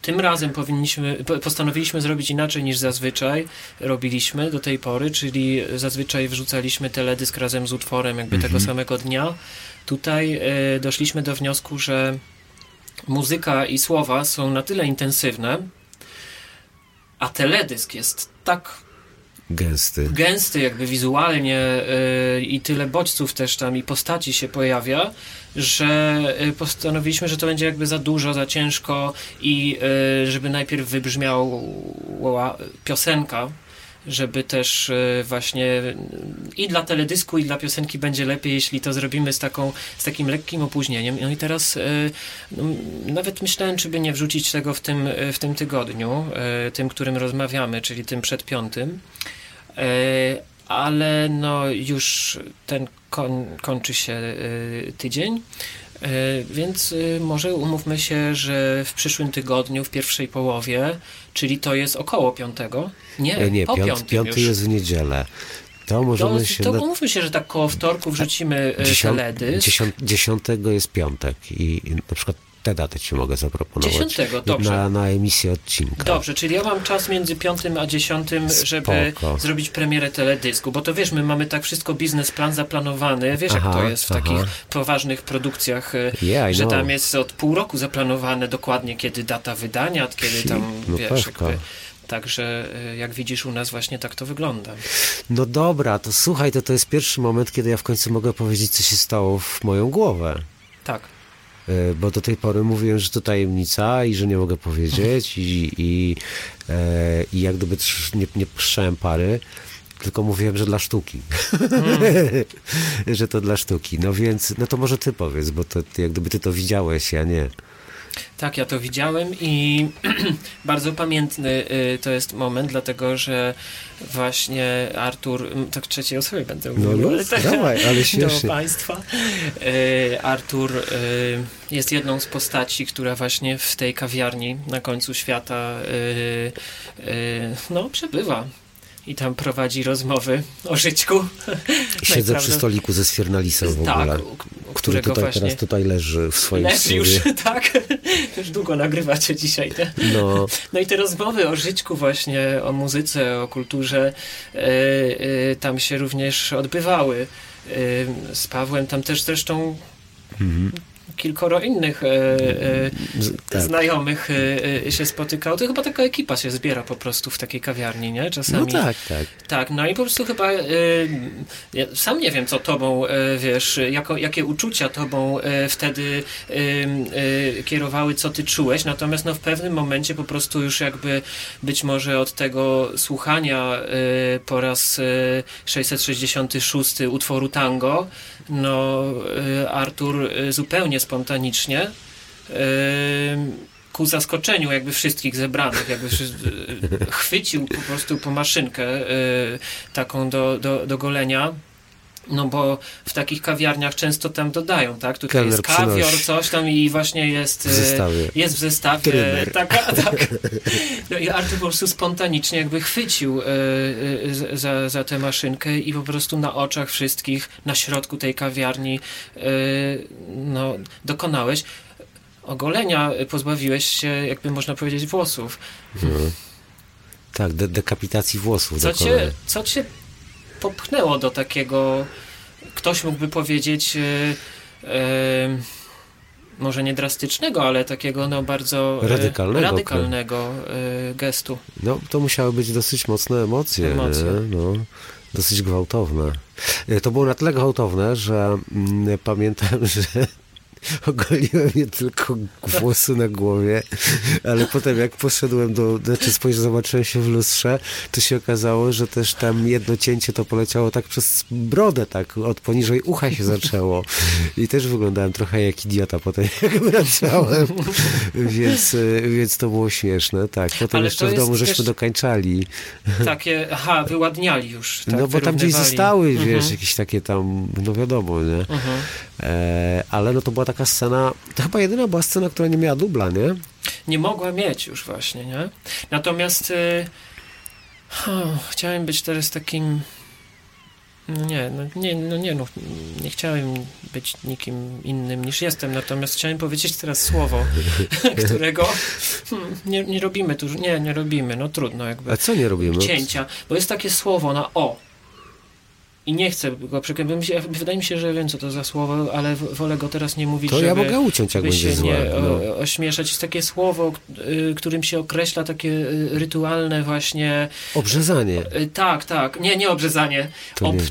tym razem powinniśmy, postanowiliśmy zrobić inaczej niż zazwyczaj robiliśmy do tej pory, czyli zazwyczaj wrzucaliśmy teledysk razem z utworem jakby mhm. tego samego dnia. Tutaj y, doszliśmy do wniosku, że muzyka i słowa są na tyle intensywne, a teledysk jest tak Gęsty. Gęsty jakby wizualnie yy, i tyle bodźców też tam i postaci się pojawia, że yy, postanowiliśmy, że to będzie jakby za dużo, za ciężko i yy, żeby najpierw wybrzmiała piosenka, żeby też właśnie i dla teledysku, i dla piosenki będzie lepiej, jeśli to zrobimy z, taką, z takim lekkim opóźnieniem. No i teraz no, nawet myślałem, czy by nie wrzucić tego w tym, w tym tygodniu, tym, którym rozmawiamy, czyli tym przed piątym. E, ale no już ten koń, kończy się e, tydzień. E, więc może umówmy się, że w przyszłym tygodniu, w pierwszej połowie, czyli to jest około piątego. Nie, nie po piąt, piąty jest w niedzielę. To możemy To, się... to na- umówmy się, że tak koło wtorku wrzucimy e, teledysk. dziesiąt- Dziesiątego jest piątek i i na przykład tę datę ci mogę zaproponować. Dziesiątego, dobrze. Na, na emisję odcinka. Dobrze, czyli ja mam czas między piątym a dziesiątym, żeby Spoko. zrobić premierę teledysku, bo to wiesz, my mamy tak wszystko biznesplan zaplanowany, wiesz jak Aha, to jest w aha. takich poważnych produkcjach, e, Yeah, że know. tam jest od pół roku zaplanowane dokładnie, kiedy data wydania, kiedy tam, No wiesz, jakby, także e, jak widzisz u nas właśnie tak to wygląda. No dobra, to słuchaj, to to jest pierwszy moment, kiedy ja w końcu mogę powiedzieć, co się stało w moją głowę. Tak. E, Bo do tej pory mówiłem, że to tajemnica i że nie mogę powiedzieć i, i, e, i jak gdyby nie, nie puszczałem pary, tylko mówiłem, że dla sztuki. [LAUGHS] że to dla sztuki. No więc, no to może ty powiedz, bo to jak gdyby ty to widziałeś, ja nie. Tak, ja to widziałem i [CLEARS THROAT] bardzo pamiętny y, to jest moment, dlatego że właśnie Artur, tak trzeciej osobie będę No mówił, luz, ale dawaj, ale [LAUGHS] do. Państwa. Y, Artur y, jest jedną z postaci, która właśnie w tej kawiarni na końcu świata no, przebywa. I tam prowadzi rozmowy o żyćku. Siedzę [LAUGHS] No i przy stoliku ze Sfiernalisem w Tak, ogóle, u który tutaj, teraz tutaj leży w swoim Leży już, studiu. [LAUGHS] tak. Już długo nagrywacie dzisiaj, nie? No, No i te rozmowy o żyćku właśnie, o muzyce, o kulturze e, e, tam się również odbywały. E, z Pawłem tam też zresztą mhm. Kilkoro innych e, e, Z- tak. znajomych e, się spotykało. To chyba taka ekipa się zbiera po prostu w takiej kawiarni, nie? No Czasami. tak, tak. Tak, no i po prostu chyba ja sam nie wiem, co tobą, wiesz, jako, jakie uczucia tobą wtedy kierowały, co ty czułeś, natomiast no w pewnym momencie po prostu już jakby być może od tego słuchania po raz e, 666 utworu tango, no e, Artur e, zupełnie spontanicznie e, ku zaskoczeniu jakby wszystkich zebranych, jakby chwycił po prostu po maszynkę taką do, do, do golenia. No bo w takich kawiarniach często tam dodają, tak? Tutaj Kelner jest kawior, przynosi. coś tam i właśnie jest... W e, zestawie. Jest w zestawie [LAUGHS] taka, tak. No i Artur po prostu spontanicznie jakby chwycił e, e, z- za, za tę maszynkę i po prostu na oczach wszystkich, na środku tej kawiarni e, no, dokonałeś ogolenia, e, pozbawiłeś się, jakby można powiedzieć, włosów. No. Tak, de dekapitacji włosów Co dokonałem. cię, co cię popchnęło do takiego, ktoś mógłby powiedzieć, e, e, może nie drastycznego, ale takiego no bardzo e, Radykalnego, radykalnego gestu. No, to musiały być dosyć mocne emocje, Emocje. No, dosyć gwałtowne. To było na tyle gwałtowne, że mm, pamiętam, [LAUGHS] że ogoliłem nie tylko włosy na głowie, ale potem jak poszedłem do, znaczy spojrzałem, zobaczyłem się w lustrze, to się okazało, że też tam jedno cięcie to poleciało tak przez brodę, tak od poniżej ucha się zaczęło i też wyglądałem trochę jak idiota potem [LAUGHS] jak wracałem, więc, więc to było śmieszne, tak. Potem Ale jeszcze w domu żeśmy też- dokańczali. Takie, aha, wyładniali już. Tak, no bo tam gdzieś zostały, wiesz, Mhm. jakieś takie tam, no wiadomo, nie? Mhm. E, ale no to była taka scena, to chyba jedyna była scena, która nie miała dubla, nie? Nie mogła mieć już właśnie, nie? Natomiast y, chciałem być teraz takim no nie, no nie, no nie, no, nie chciałem być nikim innym niż jestem, natomiast chciałem powiedzieć teraz słowo, [LAUGHS] którego hmm, nie, nie robimy tu, nie, nie robimy, no trudno jakby. A co nie robimy? Cięcia, bo jest takie słowo na o. I nie chcę go przekreślić. Wydaje mi się, że wiem, co to za słowo, ale wolę go teraz nie mówić, To ja mogę uciąć, jak będzie się złe. nie No. ośmieszać. Jest takie słowo, y, którym się określa takie y, rytualne właśnie... Obrzezanie, y, Tak, tak. Nie, nie obrzezanie. to Ob, nie,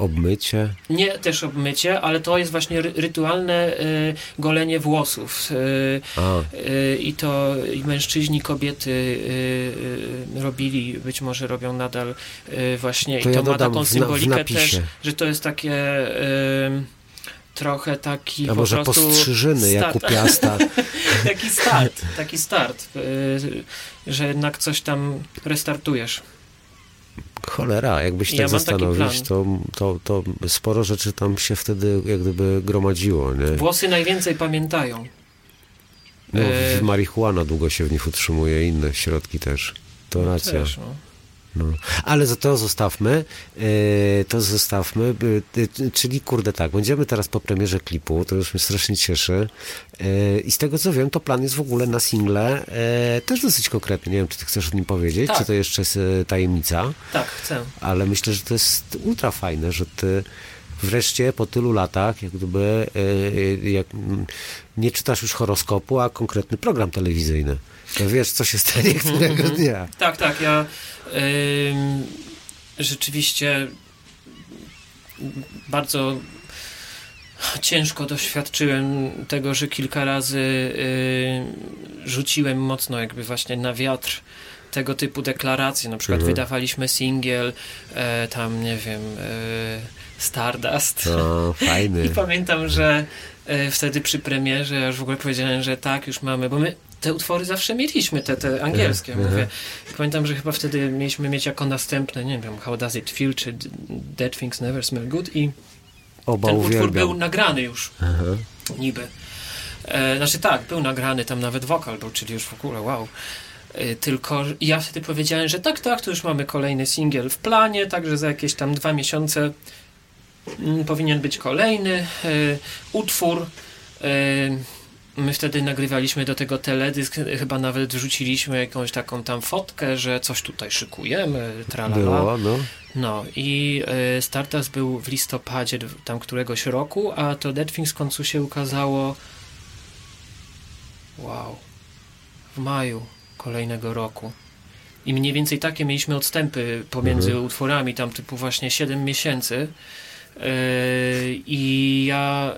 obmycie. nie też obmycie, ale to jest właśnie ry, rytualne y, golenie włosów. Y, Y, I to i mężczyźni, kobiety y, y, robili, być może robią nadal właśnie. To I ja to ma dodam taką w na- w symbolikę napisie. też, że to jest takie trochę taki a po może prostu postrzyżyny, jak u. Piasta. [LAUGHS] taki start, taki start, że jednak coś tam restartujesz. Cholera, jakbyś Ja tak taki zastanowić, to, to, to sporo rzeczy tam się wtedy jak gdyby gromadziło, nie? Włosy najwięcej pamiętają. No, e- marihuana długo się w nich utrzymuje, inne środki też. To racja. Też, no. No. Ale za to zostawmy, yy, to zostawmy, yy, czyli kurde tak, będziemy teraz po premierze klipu, to już mnie strasznie cieszy yy, i z tego co wiem, to plan jest w ogóle na single też dosyć konkretny, nie wiem, czy ty chcesz o nim powiedzieć, Tak. czy to jeszcze jest tajemnica, Tak, chcę. ale myślę, że to jest ultra fajne, że ty wreszcie po tylu latach, jak gdyby, jak, nie czytasz już horoskopu, a konkretny program telewizyjny. To wiesz, co się stanie [LAUGHS] którego dnia. Tak, tak, ja rzeczywiście bardzo ciężko doświadczyłem tego, że kilka razy y, rzuciłem mocno jakby właśnie na wiatr tego typu deklaracje. Na przykład Mhm. wydawaliśmy singiel, e, tam nie wiem, e, Stardust. No, fajny. [LAUGHS] I pamiętam, że e, wtedy przy premierze ja już w ogóle powiedziałem, że tak, już mamy, bo my te utwory zawsze mieliśmy, te, te angielskie, Mhm. mówię. Pamiętam, że chyba wtedy mieliśmy mieć jako następne, nie wiem, How Does It Feel, czy Dead Things Never Smell Good i Oba ten utwór uwielbiam. był nagrany już, Aha. niby. E, znaczy tak, był nagrany, tam nawet wokal był, czyli już w ogóle wow. E, Tylko ja wtedy powiedziałem, że tak, tak, to już mamy kolejny singiel w planie, także za jakieś tam dwa miesiące mm, powinien być kolejny e, utwór. E, My wtedy nagrywaliśmy do tego teledysk, chyba nawet wrzuciliśmy jakąś taką tam fotkę, że coś tutaj szykujemy, tralala. Było, no. No i Stardust był w listopadzie tam któregoś roku, a to Dead Things w końcu się ukazało wow, w maju kolejnego roku. I mniej więcej takie mieliśmy odstępy pomiędzy Mhm. utworami, tam typu właśnie 7 miesięcy. E, I ja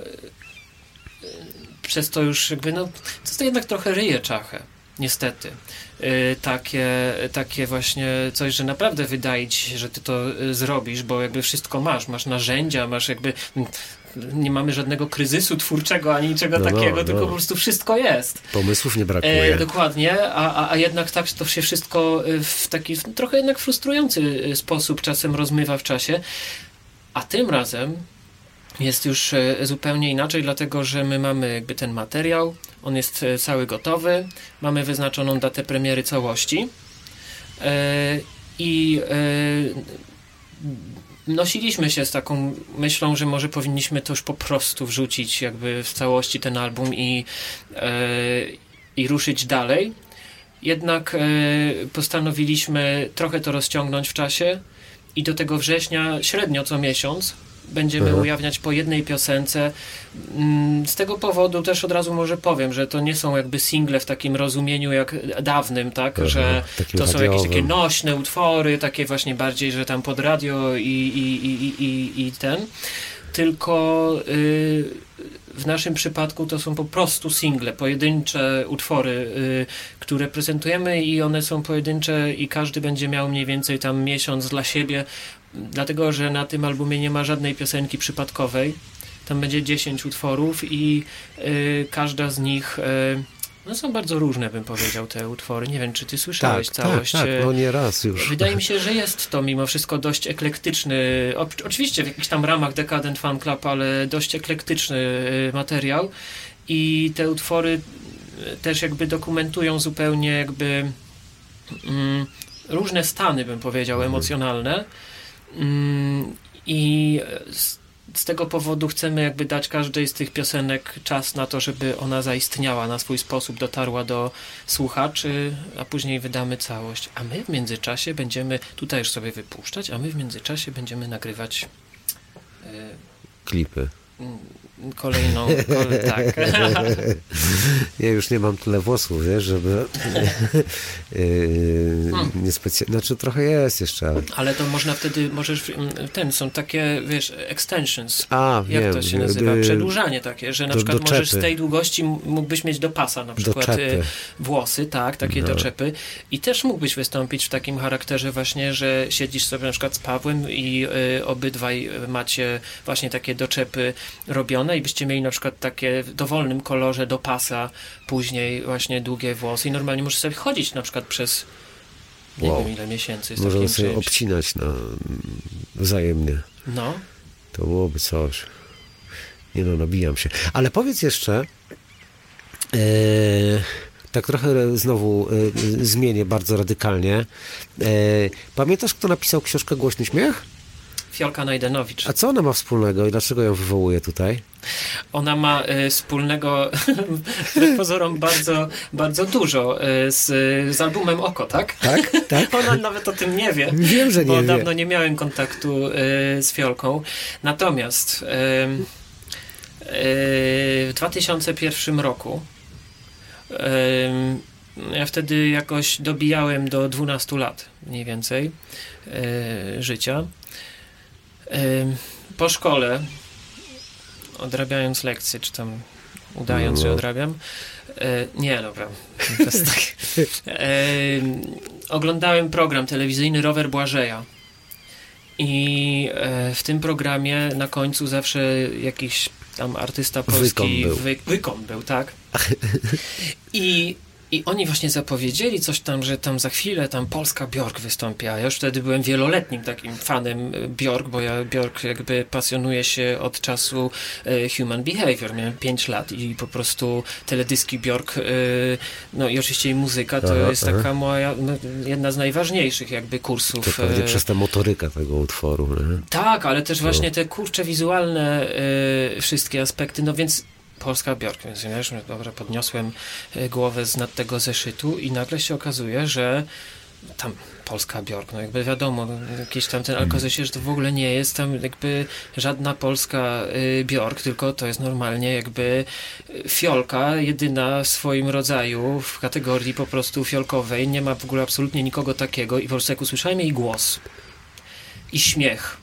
przez to już jakby, no, to, to jednak trochę ryje czachę, niestety. E, takie, takie właśnie coś, że naprawdę wydaje ci się, że ty to e, zrobisz, bo jakby wszystko masz, masz narzędzia, masz jakby nie mamy żadnego kryzysu twórczego ani niczego No, no, takiego, no. tylko po prostu wszystko jest. Pomysłów nie brakuje. E, dokładnie, a, a, a jednak tak to się wszystko e, w taki trochę jednak frustrujący sposób czasem rozmywa w czasie. A tym razem jest już e, zupełnie inaczej, dlatego że my mamy jakby ten materiał, on jest e, cały gotowy, mamy wyznaczoną datę premiery całości. E, i nosiliśmy się z taką myślą, że może powinniśmy to już po prostu wrzucić jakby w całości ten album i, i ruszyć dalej. Jednak postanowiliśmy trochę to rozciągnąć w czasie i do tego września średnio co miesiąc będziemy Mhm. ujawniać po jednej piosence. Mm, Z tego powodu też od razu może powiem, że to nie są jakby single w takim rozumieniu jak dawnym, tak, Aha, że takim to są jakieś takie nośne utwory, takie właśnie bardziej, że tam pod radio i, i, i, i- i, i ten. Tylko y, w naszym przypadku to są po prostu single, pojedyncze utwory, y, które prezentujemy i one są pojedyncze i każdy będzie miał mniej więcej tam miesiąc dla siebie, dlatego że na tym albumie nie ma żadnej piosenki przypadkowej. Tam będzie 10 utworów i y, każda z nich y, no są bardzo różne, bym powiedział, te utwory. Nie wiem, czy ty słyszałeś tak, całość. tak, tak, e, no nie raz już. Wydaje mi [LAUGHS] się, że jest to mimo wszystko dość eklektyczny, o, oczywiście w jakichś tam ramach Decadent Fan Club, ale dość eklektyczny y, materiał i te utwory y, też jakby dokumentują zupełnie jakby mm, różne stany, bym powiedział, Mhm. emocjonalne i z, z tego powodu chcemy jakby dać każdej z tych piosenek czas na to, żeby ona zaistniała na swój sposób, dotarła do słuchaczy, a później wydamy całość. A my w międzyczasie będziemy tutaj już sobie wypuszczać, a my w międzyczasie będziemy nagrywać y, Klipy. Kolejną, kole, [LAUGHS] tak. Ja już nie mam tyle włosów, wiesz, żeby [LAUGHS] yy, Hmm. nie specjalnie, znaczy trochę jest jeszcze, ale... Ale to można wtedy, możesz, mm, ten, są takie, wiesz, extensions. A, Jak wiem. to się nazywa? yy, Przedłużanie takie, że na do- przykład doczepy. możesz z tej długości mógłbyś mieć do pasa na przykład y, włosy, tak, takie No. doczepy i też mógłbyś wystąpić w takim charakterze właśnie, że siedzisz sobie na przykład z Pawłem i y, obydwaj macie właśnie takie doczepy robione i byście mieli na przykład takie w dowolnym kolorze do pasa później właśnie długie włosy i normalnie możesz sobie chodzić na przykład przez nie Wow. wiem ile miesięcy takim sobie czymś. obcinać na, wzajemnie. No, To byłoby coś. Nie no, nabijam się. Ale powiedz jeszcze, e, Tak trochę znowu y, zmienię bardzo radykalnie. E, pamiętasz, kto napisał książkę Głośny Śmiech? Fiolka Najdenowicz. A co ona ma wspólnego i dlaczego ją wywołuje tutaj? Ona ma y, wspólnego, [LAUGHS] pozorom, bardzo, bardzo dużo y, z, z albumem Oko, tak? Tak, tak. [LAUGHS] Ona nawet o tym nie wie. Wiem, że nie bo wie. dawno nie miałem kontaktu y, z Fiolką. Natomiast w 2001 roku ja wtedy jakoś dobijałem do 12 lat mniej więcej życia. Po szkole odrabiając lekcje, czy tam udając, No, że odrabiam. E, nie, dobra. [LAUGHS] To jest tak. Oglądałem program telewizyjny Rower Błażeja. I e, w tym programie na końcu zawsze jakiś tam artysta polski Wykon był. Wy, wykon był, tak? [LAUGHS] I, I oni właśnie zapowiedzieli coś tam, że tam za chwilę tam Polska Bjork wystąpi, a ja już wtedy byłem wieloletnim takim fanem e, Bjork, bo ja Bjork jakby pasjonuje się od czasu e, Human Behavior. Miałem 5 lat i po prostu teledyski Bjork, e, no i oczywiście i muzyka, to Aha, jest aha. taka moja, no, jedna z najważniejszych jakby To kursów. pewnie e, przez tę motorykę tego utworu. Nie? tak, ale też właśnie te kurcze wizualne wszystkie aspekty, no więc Polska Bjork, więc wiesz, dobra, podniosłem y, głowę z nad tego zeszytu i nagle się okazuje, że tam Polska Bjork, no jakby wiadomo, jakiś tam ten, się, że to w ogóle nie jest tam jakby żadna polska y, Bjork, tylko to jest normalnie jakby y, fiolka, jedyna w swoim rodzaju, w kategorii po prostu fiolkowej, nie ma w ogóle absolutnie nikogo takiego i po prostu jak usłyszałem jej głos i śmiech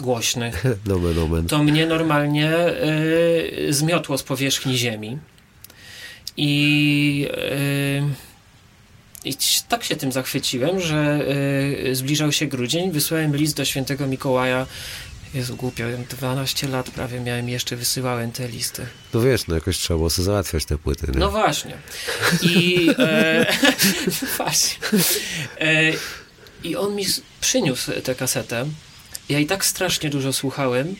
głośny, Nomen, [LAUGHS] nomen. to mnie normalnie y, zmiotło z powierzchni ziemi. I, y, I tak się tym zachwyciłem, że y, zbliżał się grudzień. Wysłałem list do świętego Mikołaja. Jezu, głupio, 12 lat prawie miałem, jeszcze wysyłałem te listy. No wiesz, no jakoś trzeba było sobie załatwiać te płyty. Nie? No właśnie. I e, [LAUGHS] właśnie. E, I on mi przyniósł tę kasetę. Ja i tak strasznie dużo słuchałem,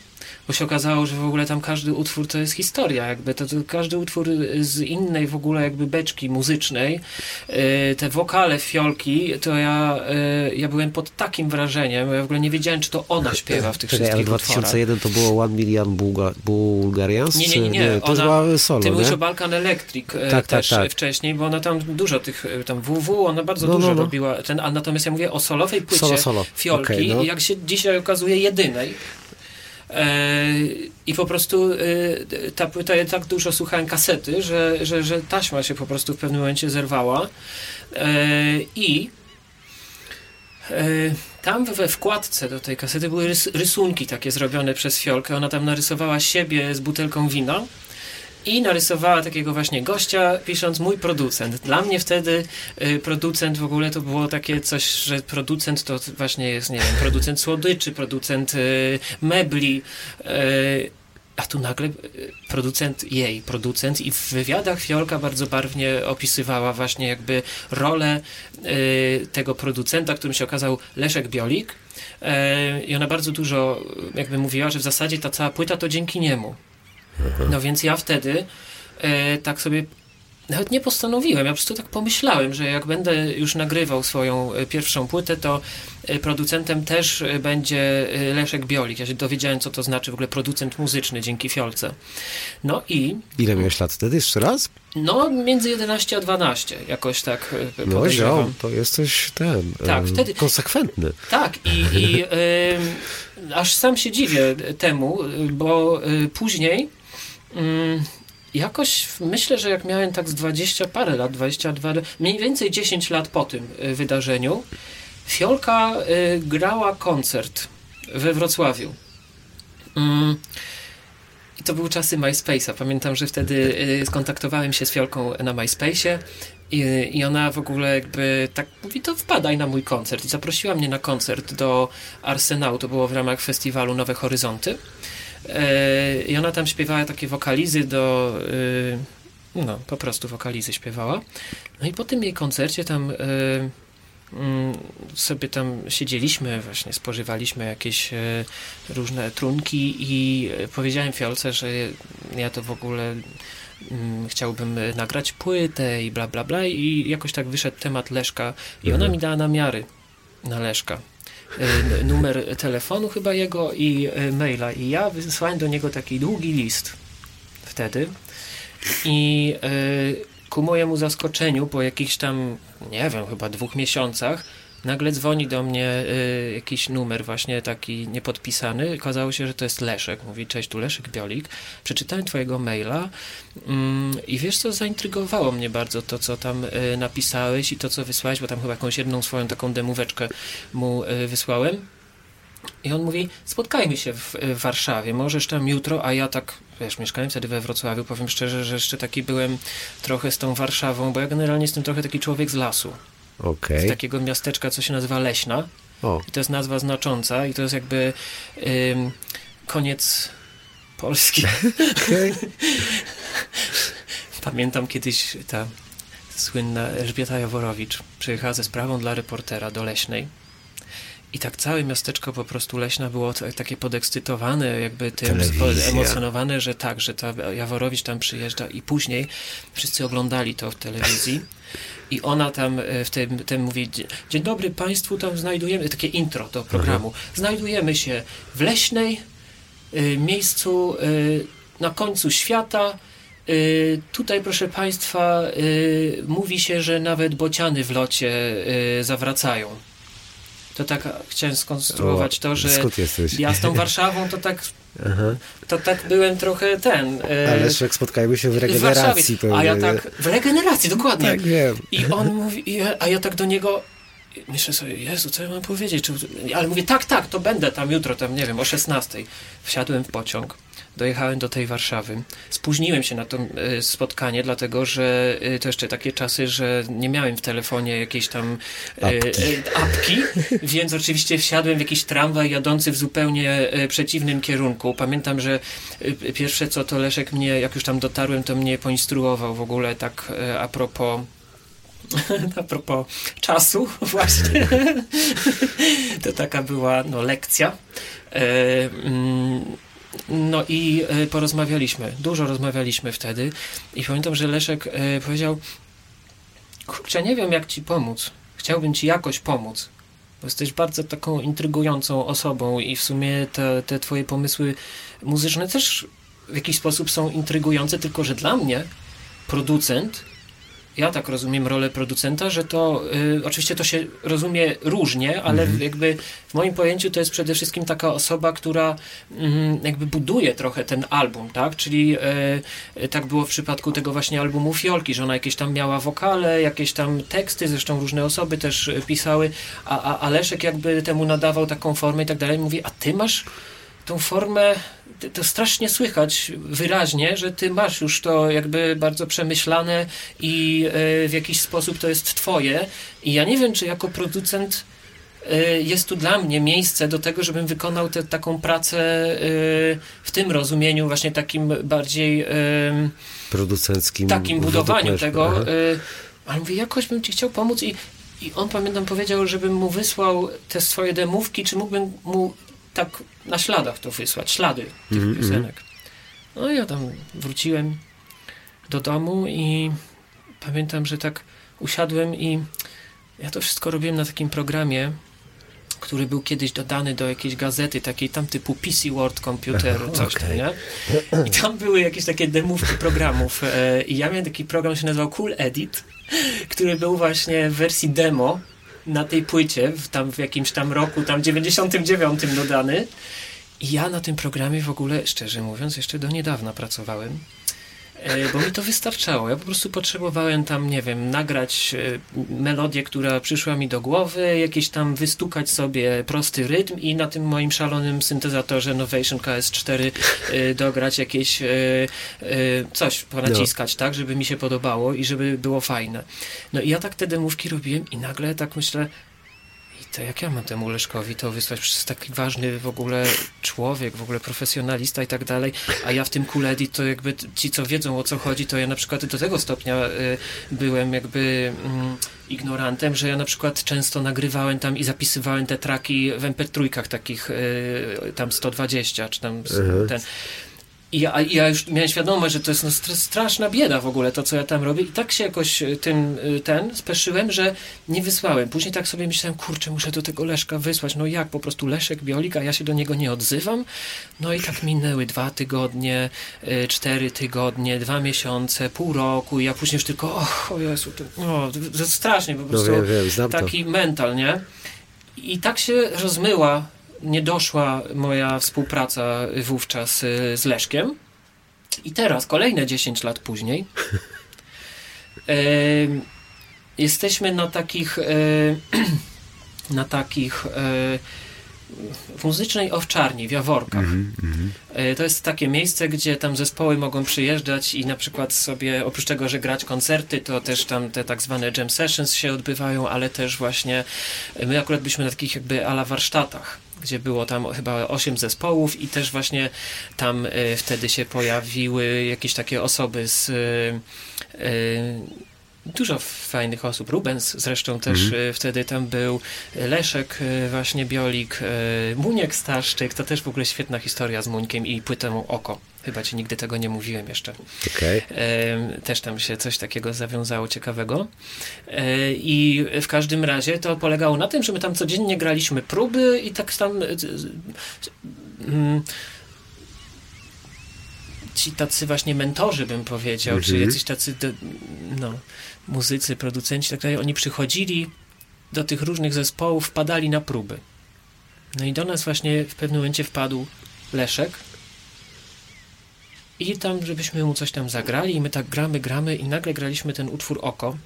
bo się okazało, że w ogóle tam każdy utwór to jest historia, jakby to, to każdy utwór z innej w ogóle jakby beczki muzycznej, e, te wokale fiolki, to ja, e, ja byłem pod takim wrażeniem, ja w ogóle nie wiedziałem, czy to ona śpiewa w tych Czekaj, ale wszystkich utworach. 2001 to było One Million Bulga Bulgarians? Nie, nie, nie, nie. to Ona- była solo, Ty mówisz o Balkan Electric e, Tak, tak, też tak. wcześniej, bo ona tam dużo tych, e, tam WW, ona bardzo No, dużo no, no. robiła, ten, a natomiast ja mówię o solowej płycie Solo, solo. Fiolki, Okej, no. jak się dzisiaj okazuje jedynej. E, I po prostu e, ta płyta, ja tak dużo słuchałem kasety, że, że, że taśma się po prostu w pewnym momencie zerwała. E, I tam we wkładce do tej kasety były rys rysunki takie zrobione przez Fiolkę. Ona tam narysowała siebie z butelką wina i narysowała takiego właśnie gościa, pisząc mój producent. Dla mnie wtedy y, producent w ogóle to było takie coś, że producent to właśnie jest, nie wiem, producent słodyczy, producent y, mebli. Y, a tu nagle producent jej, producent i w wywiadach Fiolka bardzo barwnie opisywała właśnie jakby rolę y, tego producenta, którym się okazał Leszek Biolik. Y, I ona bardzo dużo jakby mówiła, że w zasadzie ta cała płyta to dzięki niemu. No więc ja wtedy e, tak sobie nawet nie postanowiłem, ja po prostu tak pomyślałem, że jak będę już nagrywał swoją e, pierwszą płytę, to e, producentem też e, będzie Leszek Biolik. Ja się dowiedziałem, co to znaczy w ogóle producent muzyczny dzięki Fiolce. No i Ile miałeś lat wtedy? Jeszcze raz? no między 11 a 12 jakoś tak No ziom, to jesteś ten... Tak, wtedy- Konsekwentny. Tak, i, i ym, aż sam się dziwię temu, bo y, później ym, jakoś myślę, że jak miałem tak z 20 parę lat, 22, mniej więcej 10 lat po tym y, wydarzeniu, Fiolka y, grała koncert we Wrocławiu. Ym, i to były czasy MySpace'a. Pamiętam, że wtedy y, skontaktowałem się z Fiolką na MySpace'ie i, i ona w ogóle jakby tak mówi, to wpadaj na mój koncert. I zaprosiła mnie na koncert do Arsenału. To było w ramach festiwalu Nowe Horyzonty. E, I ona tam śpiewała takie wokalizy do... y, no, po prostu wokalizy śpiewała. No i po tym jej koncercie tam... y, mm, sobie tam siedzieliśmy, właśnie spożywaliśmy jakieś e, różne trunki i powiedziałem Fiolce, że ja to w ogóle mm, chciałbym nagrać płytę i bla bla bla i jakoś tak wyszedł temat Leszka i ona mi dała namiary na Leszka. E, numer telefonu chyba jego i e, maila. I ja wysłałem do niego taki długi list wtedy i e, ku mojemu zaskoczeniu po jakichś tam, nie wiem, chyba dwóch miesiącach nagle dzwoni do mnie y, jakiś numer właśnie taki niepodpisany. Okazało się, że to jest Leszek. Mówi, cześć, tu Leszek Biolik. Przeczytałem twojego maila mm, i wiesz co, zaintrygowało mnie bardzo to, co tam y, napisałeś i to, co wysłałeś, bo tam chyba jakąś jedną swoją taką demóweczkę mu y, wysłałem. I on mówi, spotkajmy się w, w Warszawie, możesz tam jutro, a ja tak, wiesz, mieszkałem wtedy we Wrocławiu, powiem szczerze, że jeszcze taki byłem trochę z tą Warszawą, bo ja generalnie jestem trochę taki człowiek z lasu Okej. z takiego miasteczka, co się nazywa Leśna. O, I to jest nazwa znacząca i to jest jakby ym, koniec Polski. okej. [LAUGHS] Pamiętam kiedyś ta słynna Elżbieta Jaworowicz przyjechała ze sprawą dla reportera do Leśnej. I tak całe miasteczko po prostu Leśna było takie podekscytowane, jakby tym emocjonowane, że tak, że ta Jaworowicz tam przyjeżdża i później wszyscy oglądali to w telewizji i ona tam e, w tym, tym mówi, "Dzie- dzień dobry Państwu, tam znajdujemy, takie intro do programu, znajdujemy się w Leśnej, y, miejscu y, na końcu świata, Y, tutaj, proszę Państwa, y, mówi się, że nawet bociany w locie y, zawracają. To tak chciałem skonstruować O, to, że ja z tą [LAUGHS] Warszawą to tak, Aha. to tak byłem trochę ten. y, Ale Leszek, spotkajmy się w w regeneracji. A ja tak, w regeneracji, dokładnie. Tak, wiem. I on mówi, i ja, a ja tak do niego myślę sobie, Jezu, co ja mam powiedzieć? Czy, ale mówię, tak, tak, to będę tam jutro, tam nie wiem, o 16. Wsiadłem w pociąg, dojechałem do tej Warszawy. Spóźniłem się na to e, spotkanie, dlatego że e, to jeszcze takie czasy, że nie miałem w telefonie jakiejś tam e, Apki. apki, [LAUGHS] więc oczywiście wsiadłem w jakiś tramwaj jadący w zupełnie przeciwnym kierunku. Pamiętam, że pierwsze co to Leszek mnie, jak już tam dotarłem, to mnie poinstruował w ogóle tak a propos [LAUGHS] a propos czasu, [LAUGHS] właśnie. To taka była no, lekcja. E, mm, no i e, porozmawialiśmy. Dużo rozmawialiśmy wtedy. I pamiętam, że Leszek e, powiedział: Kurczę, nie wiem, jak ci pomóc. Chciałbym ci jakoś pomóc. Bo jesteś bardzo taką intrygującą osobą i w sumie te, te twoje pomysły muzyczne też w jakiś sposób są intrygujące, tylko że dla mnie producent ja tak rozumiem rolę producenta, że to y, oczywiście to się rozumie różnie, ale jakby w moim pojęciu to jest przede wszystkim taka osoba, która mm, jakby buduje trochę ten album, tak? Czyli y, y, tak było w przypadku tego właśnie albumu Fiolki, że ona jakieś tam miała wokale, jakieś tam teksty, zresztą różne osoby też y, pisały, a, a, a Leszek jakby temu nadawał taką formę i tak dalej. Mówi, a ty masz tą formę, to- strasznie słychać wyraźnie, że ty masz już to jakby bardzo przemyślane i e, w jakiś sposób to jest twoje. I ja nie wiem, czy jako producent e, jest tu dla mnie miejsce do tego, żebym wykonał tę taką pracę e, w tym rozumieniu właśnie takim bardziej Producenckim. takim budowaniu tego. Aha. Ale mówię, jakoś bym ci chciał pomóc i, i on pamiętam powiedział, żebym mu wysłał te swoje demówki, czy mógłbym mu tak na śladach to wysłać, ślady tych Mhm, piosenek. No i ja tam wróciłem do domu i pamiętam, że tak usiadłem i ja to wszystko robiłem na takim programie, który był kiedyś dodany do jakiejś gazety, takiej tam typu PC Word Computer, coś tam, okej. nie? I tam były jakieś takie demówki programów. E, I ja miałem taki program, się nazywał Cool Edit, który był właśnie w wersji demo na tej płycie, w, tam w jakimś tam roku, tam 99 dodany. I ja na tym programie w ogóle, szczerze mówiąc, jeszcze do niedawna pracowałem. E, Bo mi to wystarczało. Ja po prostu potrzebowałem tam, nie wiem, nagrać e, melodię, która przyszła mi do głowy, jakieś tam wystukać sobie prosty rytm i na tym moim szalonym syntezatorze Novation KS4 e, dograć jakieś coś, ponaciskać, tak, żeby mi się podobało i żeby było fajne. No i ja tak te demówki robiłem i nagle tak myślę, to jak ja mam temu Leszkowi to wysłać? Przecież taki ważny w ogóle człowiek, w ogóle profesjonalista i tak dalej, a ja w tym Kuledi to jakby ci, co wiedzą o co chodzi, to ja na przykład do tego stopnia y, byłem jakby mm, ignorantem, że ja na przykład często nagrywałem tam i zapisywałem te traki w MP3 takich y, tam 120, czy tam Mhm. ten. I ja, ja już miałem świadomość, że to jest no, stra- straszna bieda w ogóle to, co ja tam robię. I tak się jakoś y, tym y, ten speszyłem, że nie wysłałem. Później tak sobie myślałem, kurczę, muszę do tego Leszka wysłać. No jak, po prostu Leszek Biolik, a ja się do niego nie odzywam. No i tak minęły dwa tygodnie, y, cztery tygodnie, dwa miesiące, pół roku. I ja później już tylko, och, o Jezu, to, no, to, strasznie po No prostu wiem, wiem, znam to. taki mental, nie? I tak się rozmyła, nie doszła moja współpraca wówczas y, z Leszkiem. I teraz, kolejne 10 lat później, [LAUGHS] jesteśmy na takich, e, [CLEARS THROAT] na takich e, w muzycznej owczarni w Jaworkach. Mhm. E, To jest takie miejsce, gdzie tam zespoły mogą przyjeżdżać i na przykład sobie, oprócz tego, że grać koncerty, to też tam te tak zwane jam sessions się odbywają, ale też właśnie my akurat byliśmy na takich jakby ala warsztatach gdzie było tam chyba 8 zespołów i też właśnie tam e, wtedy się pojawiły jakieś takie osoby z e, e, dużo fajnych osób. Rubens zresztą też Mhm. wtedy tam był, Leszek właśnie Biolik, Muniek Staszczyk, to też w ogóle świetna historia z Muńkiem i płytą Oko. Chyba ci nigdy tego nie mówiłem jeszcze. E, Też tam się coś takiego zawiązało ciekawego. E, I w każdym razie to polegało na tym, że my tam codziennie graliśmy próby i tak tam e, mm, ci tacy właśnie mentorzy, bym powiedział, czy Mhm. jacyś tacy no, muzycy, producenci, tak dalej, oni przychodzili do tych różnych zespołów, wpadali na próby. No i do nas właśnie w pewnym momencie wpadł Leszek, i tam, żebyśmy mu coś tam zagrali i my tak gramy, gramy i nagle graliśmy ten utwór Oko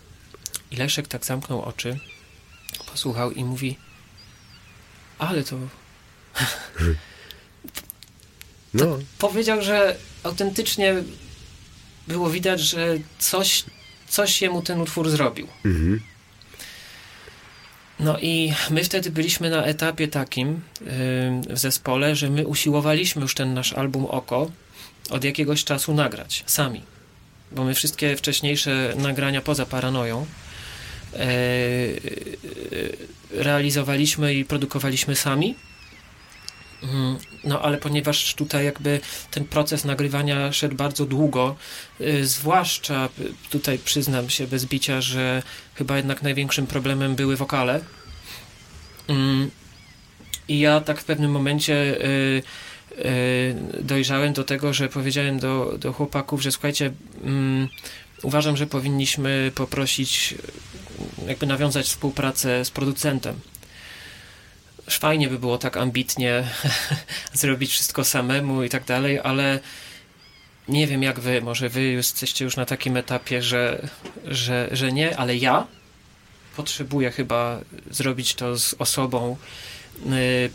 i Leszek tak zamknął oczy, posłuchał i mówi ale to... [LAUGHS] No, Powiedział, że autentycznie było widać, że coś, coś jemu ten utwór zrobił. mhm. No i my wtedy byliśmy na etapie takim ym, w zespole, że my usiłowaliśmy już ten nasz album Oko od jakiegoś czasu nagrać sami. Bo my wszystkie wcześniejsze nagrania poza paranoją e, e, realizowaliśmy i produkowaliśmy sami. Mm, No ale ponieważ tutaj jakby ten proces nagrywania szedł bardzo długo, y, zwłaszcza y, tutaj przyznam się bez bicia, że chyba jednak największym problemem były wokale. Mm, I ja tak w pewnym momencie y, dojrzałem do tego, że powiedziałem do, do chłopaków, że słuchajcie, mm, uważam, że powinniśmy poprosić, jakby nawiązać współpracę z producentem. Fajnie by było tak ambitnie [LAUGHS] zrobić wszystko samemu i tak dalej, ale nie wiem jak wy, może wy jesteście już na takim etapie, że, że, że nie, ale ja potrzebuję chyba zrobić to z osobą, y,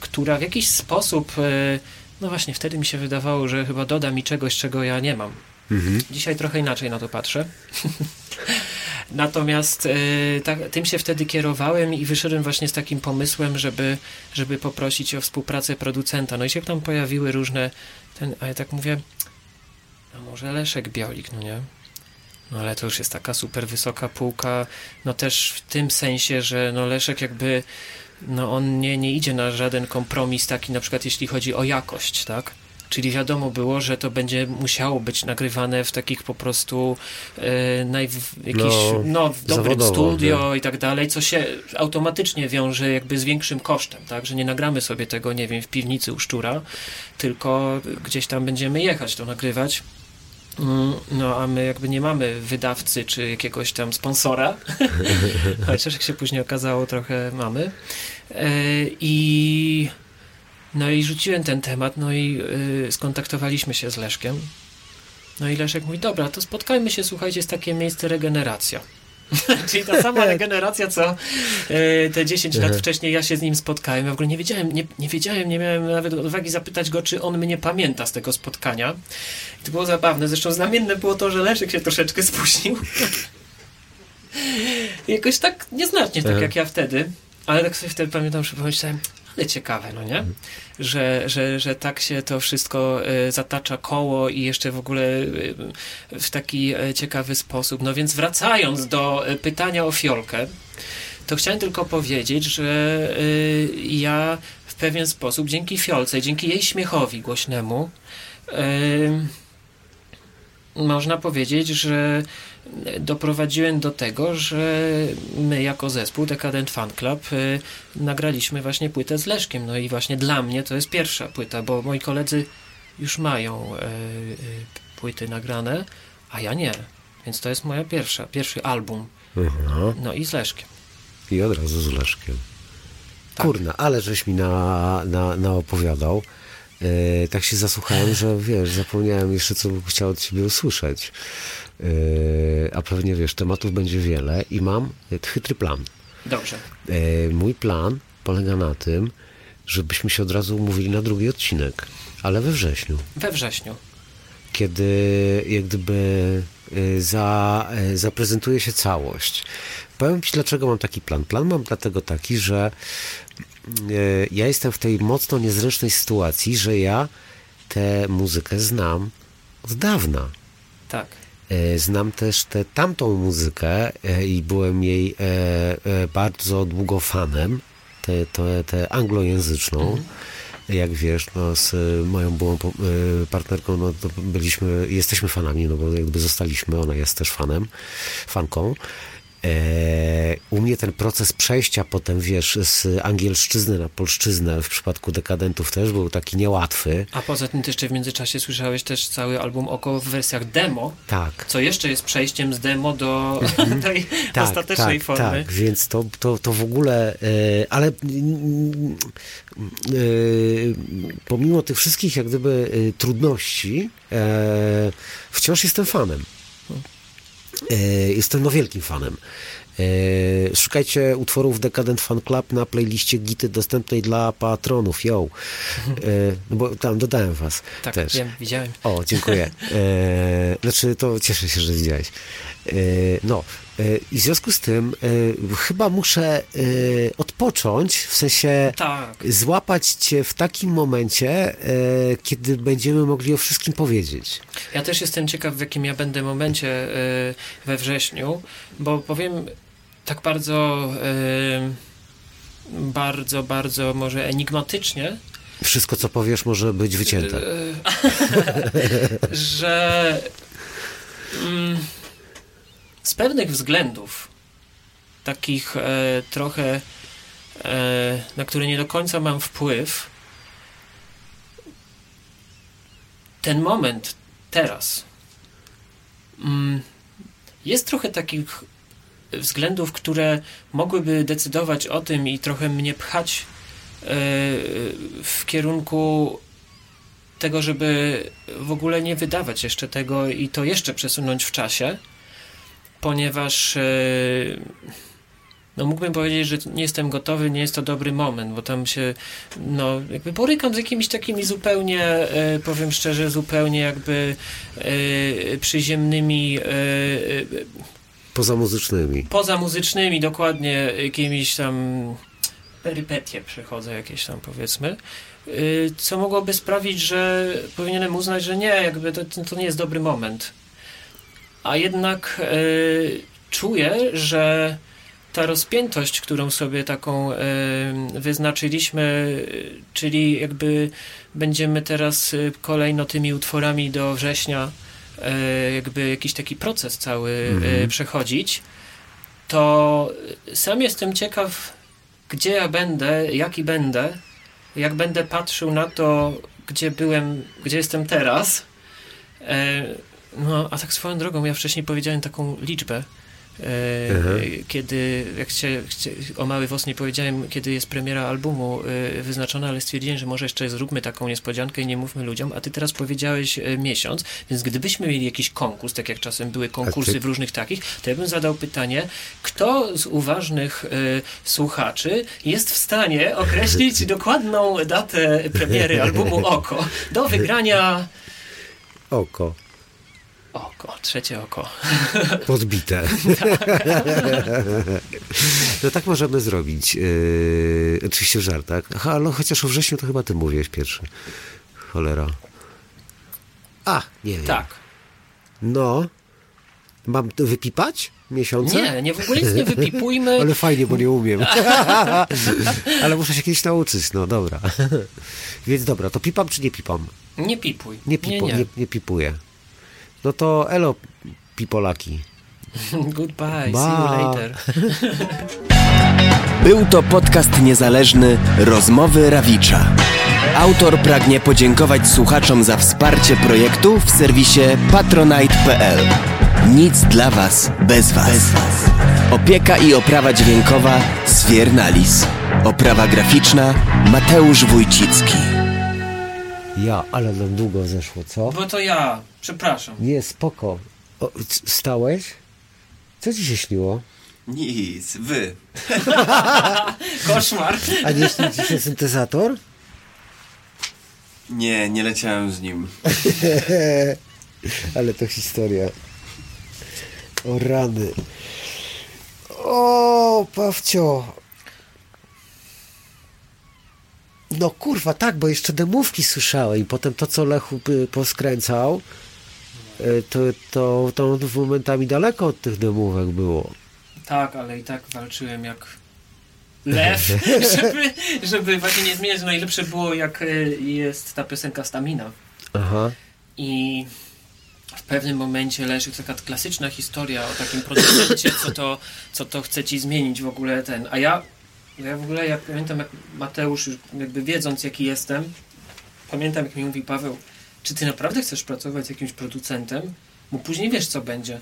która w jakiś sposób, y, no właśnie wtedy mi się wydawało, że chyba doda mi czegoś, czego ja nie mam. Mhm. Dzisiaj trochę inaczej na to patrzę. [LAUGHS] Natomiast y, tak, tym się wtedy kierowałem i wyszedłem właśnie z takim pomysłem, żeby, żeby poprosić o współpracę producenta. No i się tam pojawiły różne, ten, a ja tak mówię, a może Leszek Biolik, no nie? No ale to już jest taka super wysoka półka, no też w tym sensie, że no Leszek jakby, no on nie, nie idzie na żaden kompromis taki na przykład jeśli chodzi o jakość, tak? Czyli wiadomo było, że to będzie musiało być nagrywane w takich po prostu e, naj, jakiś, No, no, w dobrym zawodowo, studio i tak dalej, co się automatycznie wiąże jakby z większym kosztem, tak? Że nie nagramy sobie tego, nie wiem, w piwnicy u szczura, tylko gdzieś tam będziemy jechać to nagrywać. Mm, No, a my jakby nie mamy wydawcy czy jakiegoś tam sponsora, [LAUGHS] chociaż jak się później okazało, trochę mamy. E, I no i rzuciłem ten temat, no i y, skontaktowaliśmy się z Leszkiem. No i Leszek mówi, dobra, to spotkajmy się, słuchajcie, jest takie miejsce regeneracja. [LAUGHS] Czyli ta sama regeneracja, co y, te 10 lat wcześniej ja się z nim spotkałem. Ja w ogóle nie wiedziałem, nie, nie wiedziałem, nie miałem nawet odwagi zapytać go, czy on mnie pamięta z tego spotkania. I to było zabawne. Zresztą znamienne było to, że Leszek się troszeczkę spóźnił. [LAUGHS] Jakoś tak nieznacznie, tak Aha. jak ja wtedy. Ale tak sobie wtedy pamiętam, że pomyślałem, ale ciekawe, no nie? Że, że, że tak się to wszystko e, zatacza koło i jeszcze w ogóle e, w taki e, ciekawy sposób. No więc wracając do pytania o fiolkę, to chciałem tylko powiedzieć, że ja w pewien sposób dzięki fiolce, dzięki jej śmiechowi głośnemu, można powiedzieć, że doprowadziłem do tego, że my jako zespół Decadent Fan Club y, nagraliśmy właśnie płytę z Leszkiem. No i właśnie dla mnie to jest pierwsza płyta, bo moi koledzy już mają y, y, płyty nagrane, a ja nie. Więc to jest moja pierwsza, pierwszy album. Aha. No i z Leszkiem. I od razu z Leszkiem. Tak. Kurna, ale żeś mi na, na, naopowiadał. Yy, tak się zasłuchałem, że wiesz, zapomniałem jeszcze, co bym chciał od ciebie usłyszeć. Yy, a pewnie wiesz, tematów będzie wiele i mam chytry plan. Dobrze. Yy, mój plan polega na tym, żebyśmy się od razu umówili na drugi odcinek, ale we wrześniu. We wrześniu. Kiedy jak gdyby za, zaprezentuje się całość. Powiem Ci, dlaczego mam taki plan. Plan mam dlatego taki, że ja jestem w tej mocno niezręcznej sytuacji, że ja tę muzykę znam od dawna. Tak. E, znam też tę tamtą muzykę e, i byłem jej e, bardzo długo fanem, tę, tę, tę anglojęzyczną. Mhm. Jak wiesz, no, z moją byłą partnerką no, byliśmy, jesteśmy fanami, no bo jakby zostaliśmy, ona jest też fanem, fanką. E, u mnie ten proces przejścia potem, wiesz, z angielszczyzny na polszczyznę w przypadku dekadentów też był taki niełatwy. A poza tym ty jeszcze w międzyczasie słyszałeś też cały album Oko w wersjach demo. Tak. Co jeszcze jest przejściem z demo do [LAUGHS] tej tak, ostatecznej tak, formy. Tak, więc to, to, to w ogóle, e, ale e, pomimo tych wszystkich jak gdyby trudności, wciąż jestem fanem. E, jestem no wielkim fanem. E, szukajcie utworów Decadent Fan Club na playliście Gity dostępnej dla patronów. Yo. E, no bo tam dodałem was tak, też. wiem, widziałem. O, dziękuję. znaczy, to cieszę się, że widziałeś. no, i w związku z tym chyba muszę odpocząć, w sensie tak. złapać cię w takim momencie, kiedy będziemy mogli o wszystkim powiedzieć. Ja też jestem ciekaw, w jakim ja będę momencie we wrześniu, bo powiem tak bardzo, bardzo, bardzo może enigmatycznie. Wszystko, co powiesz, może być wycięte. [LAUGHS] że mm, z pewnych względów, takich e, trochę, e, na które nie do końca mam wpływ, ten moment teraz mm, jest trochę takich względów, które mogłyby decydować o tym i trochę mnie pchać e, w kierunku tego, żeby w ogóle nie wydawać jeszcze tego i to jeszcze przesunąć w czasie, ponieważ e, no mógłbym powiedzieć, że nie jestem gotowy, nie jest to dobry moment, bo tam się no jakby borykam z jakimiś takimi zupełnie, e, powiem szczerze, zupełnie jakby przyziemnymi Pozamuzycznymi. Pozamuzycznymi, dokładnie, jakimiś tam perypetie przechodzę jakieś tam powiedzmy, co mogłoby sprawić, że powinienem uznać, że nie, jakby to, to nie jest dobry moment. A jednak y, czuję, że ta rozpiętość, którą sobie taką y, wyznaczyliśmy, czyli jakby będziemy teraz kolejno tymi utworami do września E, jakby jakiś taki proces cały e, mhm. przechodzić, to sam jestem ciekaw, gdzie ja będę, jaki będę, jak będę patrzył na to, gdzie byłem, gdzie jestem teraz. E, no, a tak swoją drogą, ja wcześniej powiedziałem taką liczbę, Mhm. Kiedy, jak się, o Mały Wos nie powiedziałem, kiedy jest premiera albumu e, wyznaczona, ale stwierdziłem, że może jeszcze zróbmy taką niespodziankę i nie mówmy ludziom, a ty teraz powiedziałeś e, miesiąc, więc gdybyśmy mieli jakiś konkurs, tak jak czasem były konkursy ty... w różnych takich, to ja bym zadał pytanie, kto z uważnych słuchaczy jest w stanie określić [LAUGHS] dokładną datę premiery albumu Oko do wygrania Oko. Oko, trzecie oko. [LAUGHS] Podbite. no tak możemy zrobić. Yy, oczywiście w żartach. Aha, no chociaż o wrześniu to chyba ty mówiłeś pierwszy. Cholera. A, nie wiem. Tak. No. Mam wypipać miesiące? Nie, nie, w ogóle nic nie wypipujmy. [LAUGHS] Ale fajnie, bo nie umiem. [LAUGHS] Ale muszę się kiedyś nauczyć, no dobra. Więc dobra, to pipam czy nie pipam? Nie pipuj. Nie, pipo, nie, nie. nie. nie, pipuje. No to elo, pipolaki. [LAUGHS] Goodbye, see Bye. you later. [LAUGHS] Był to podcast niezależny Rozmowy Rawicza. Autor pragnie podziękować słuchaczom za wsparcie projektu w serwisie patronite.pl. Nic dla Was bez Was. Opieka i oprawa dźwiękowa Sfiernalis. Oprawa graficzna Mateusz Wójcicki. Ja, ale nam długo zeszło, co? Bo to ja, przepraszam. Nie, spoko. O, stałeś? Co ci się śniło? Nic, wy. [LAUGHS] Koszmar. A nie śni ci się syntezator? Nie, nie leciałem z nim. [LAUGHS] Ale to historia. O rany. O, Pawcio. No kurwa, tak, bo jeszcze demówki słyszałem i potem to, co Lechu y, poskręcał, y, to, to, to momentami daleko od tych demówek było. Tak, ale i tak walczyłem jak lew, [LAUGHS] żeby, żeby właśnie nie zmieniać. Najlepsze było jak y, jest ta piosenka Stamina. Aha. I w pewnym momencie Leszek, taka klasyczna historia o takim producencie, co to, co to chce ci zmienić w ogóle ten. A ja, ja w ogóle jak pamiętam, jak Mateusz, jakby wiedząc jaki jestem, pamiętam jak mi mówi Paweł, czy ty naprawdę chcesz pracować z jakimś producentem? Bo później wiesz co będzie.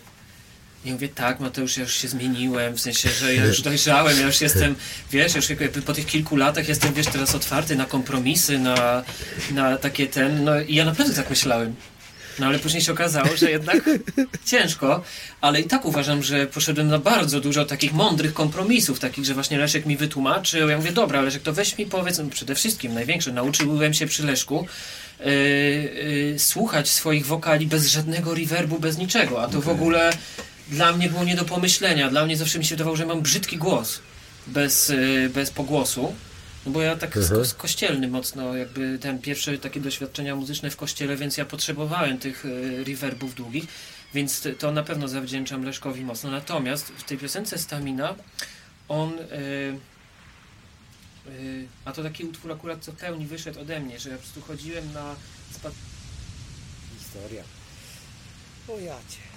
I ja mówię, tak, Mateusz, ja już się zmieniłem, w sensie, że ja już dojrzałem, ja już jestem, wiesz, już po tych kilku latach jestem, wiesz, teraz otwarty na kompromisy, na, na takie ten, no i ja naprawdę tak myślałem. No ale później się okazało, że jednak [LAUGHS] ciężko, ale i tak uważam, że poszedłem na bardzo dużo takich mądrych kompromisów, takich, że właśnie Leszek mi wytłumaczył, ja mówię, dobra, Leszek, to weź mi powiedz, no przede wszystkim, największe, nauczyłem się przy Leszku yy, yy, słuchać swoich wokali bez żadnego reverbu, bez niczego, a to w ogóle dla mnie było nie do pomyślenia, dla mnie zawsze mi się wydawało, że mam brzydki głos bez, yy, bez pogłosu. No bo ja tak Mhm. z, kościelny mocno, jakby ten pierwsze takie doświadczenia muzyczne w kościele, więc ja potrzebowałem tych y, reverbów długich, więc to na pewno zawdzięczam Leszkowi mocno. Natomiast w tej piosence Stamina on. Y, y, a to taki utwór akurat co pełni wyszedł ode mnie, że ja po prostu chodziłem na. Historia. O jacie.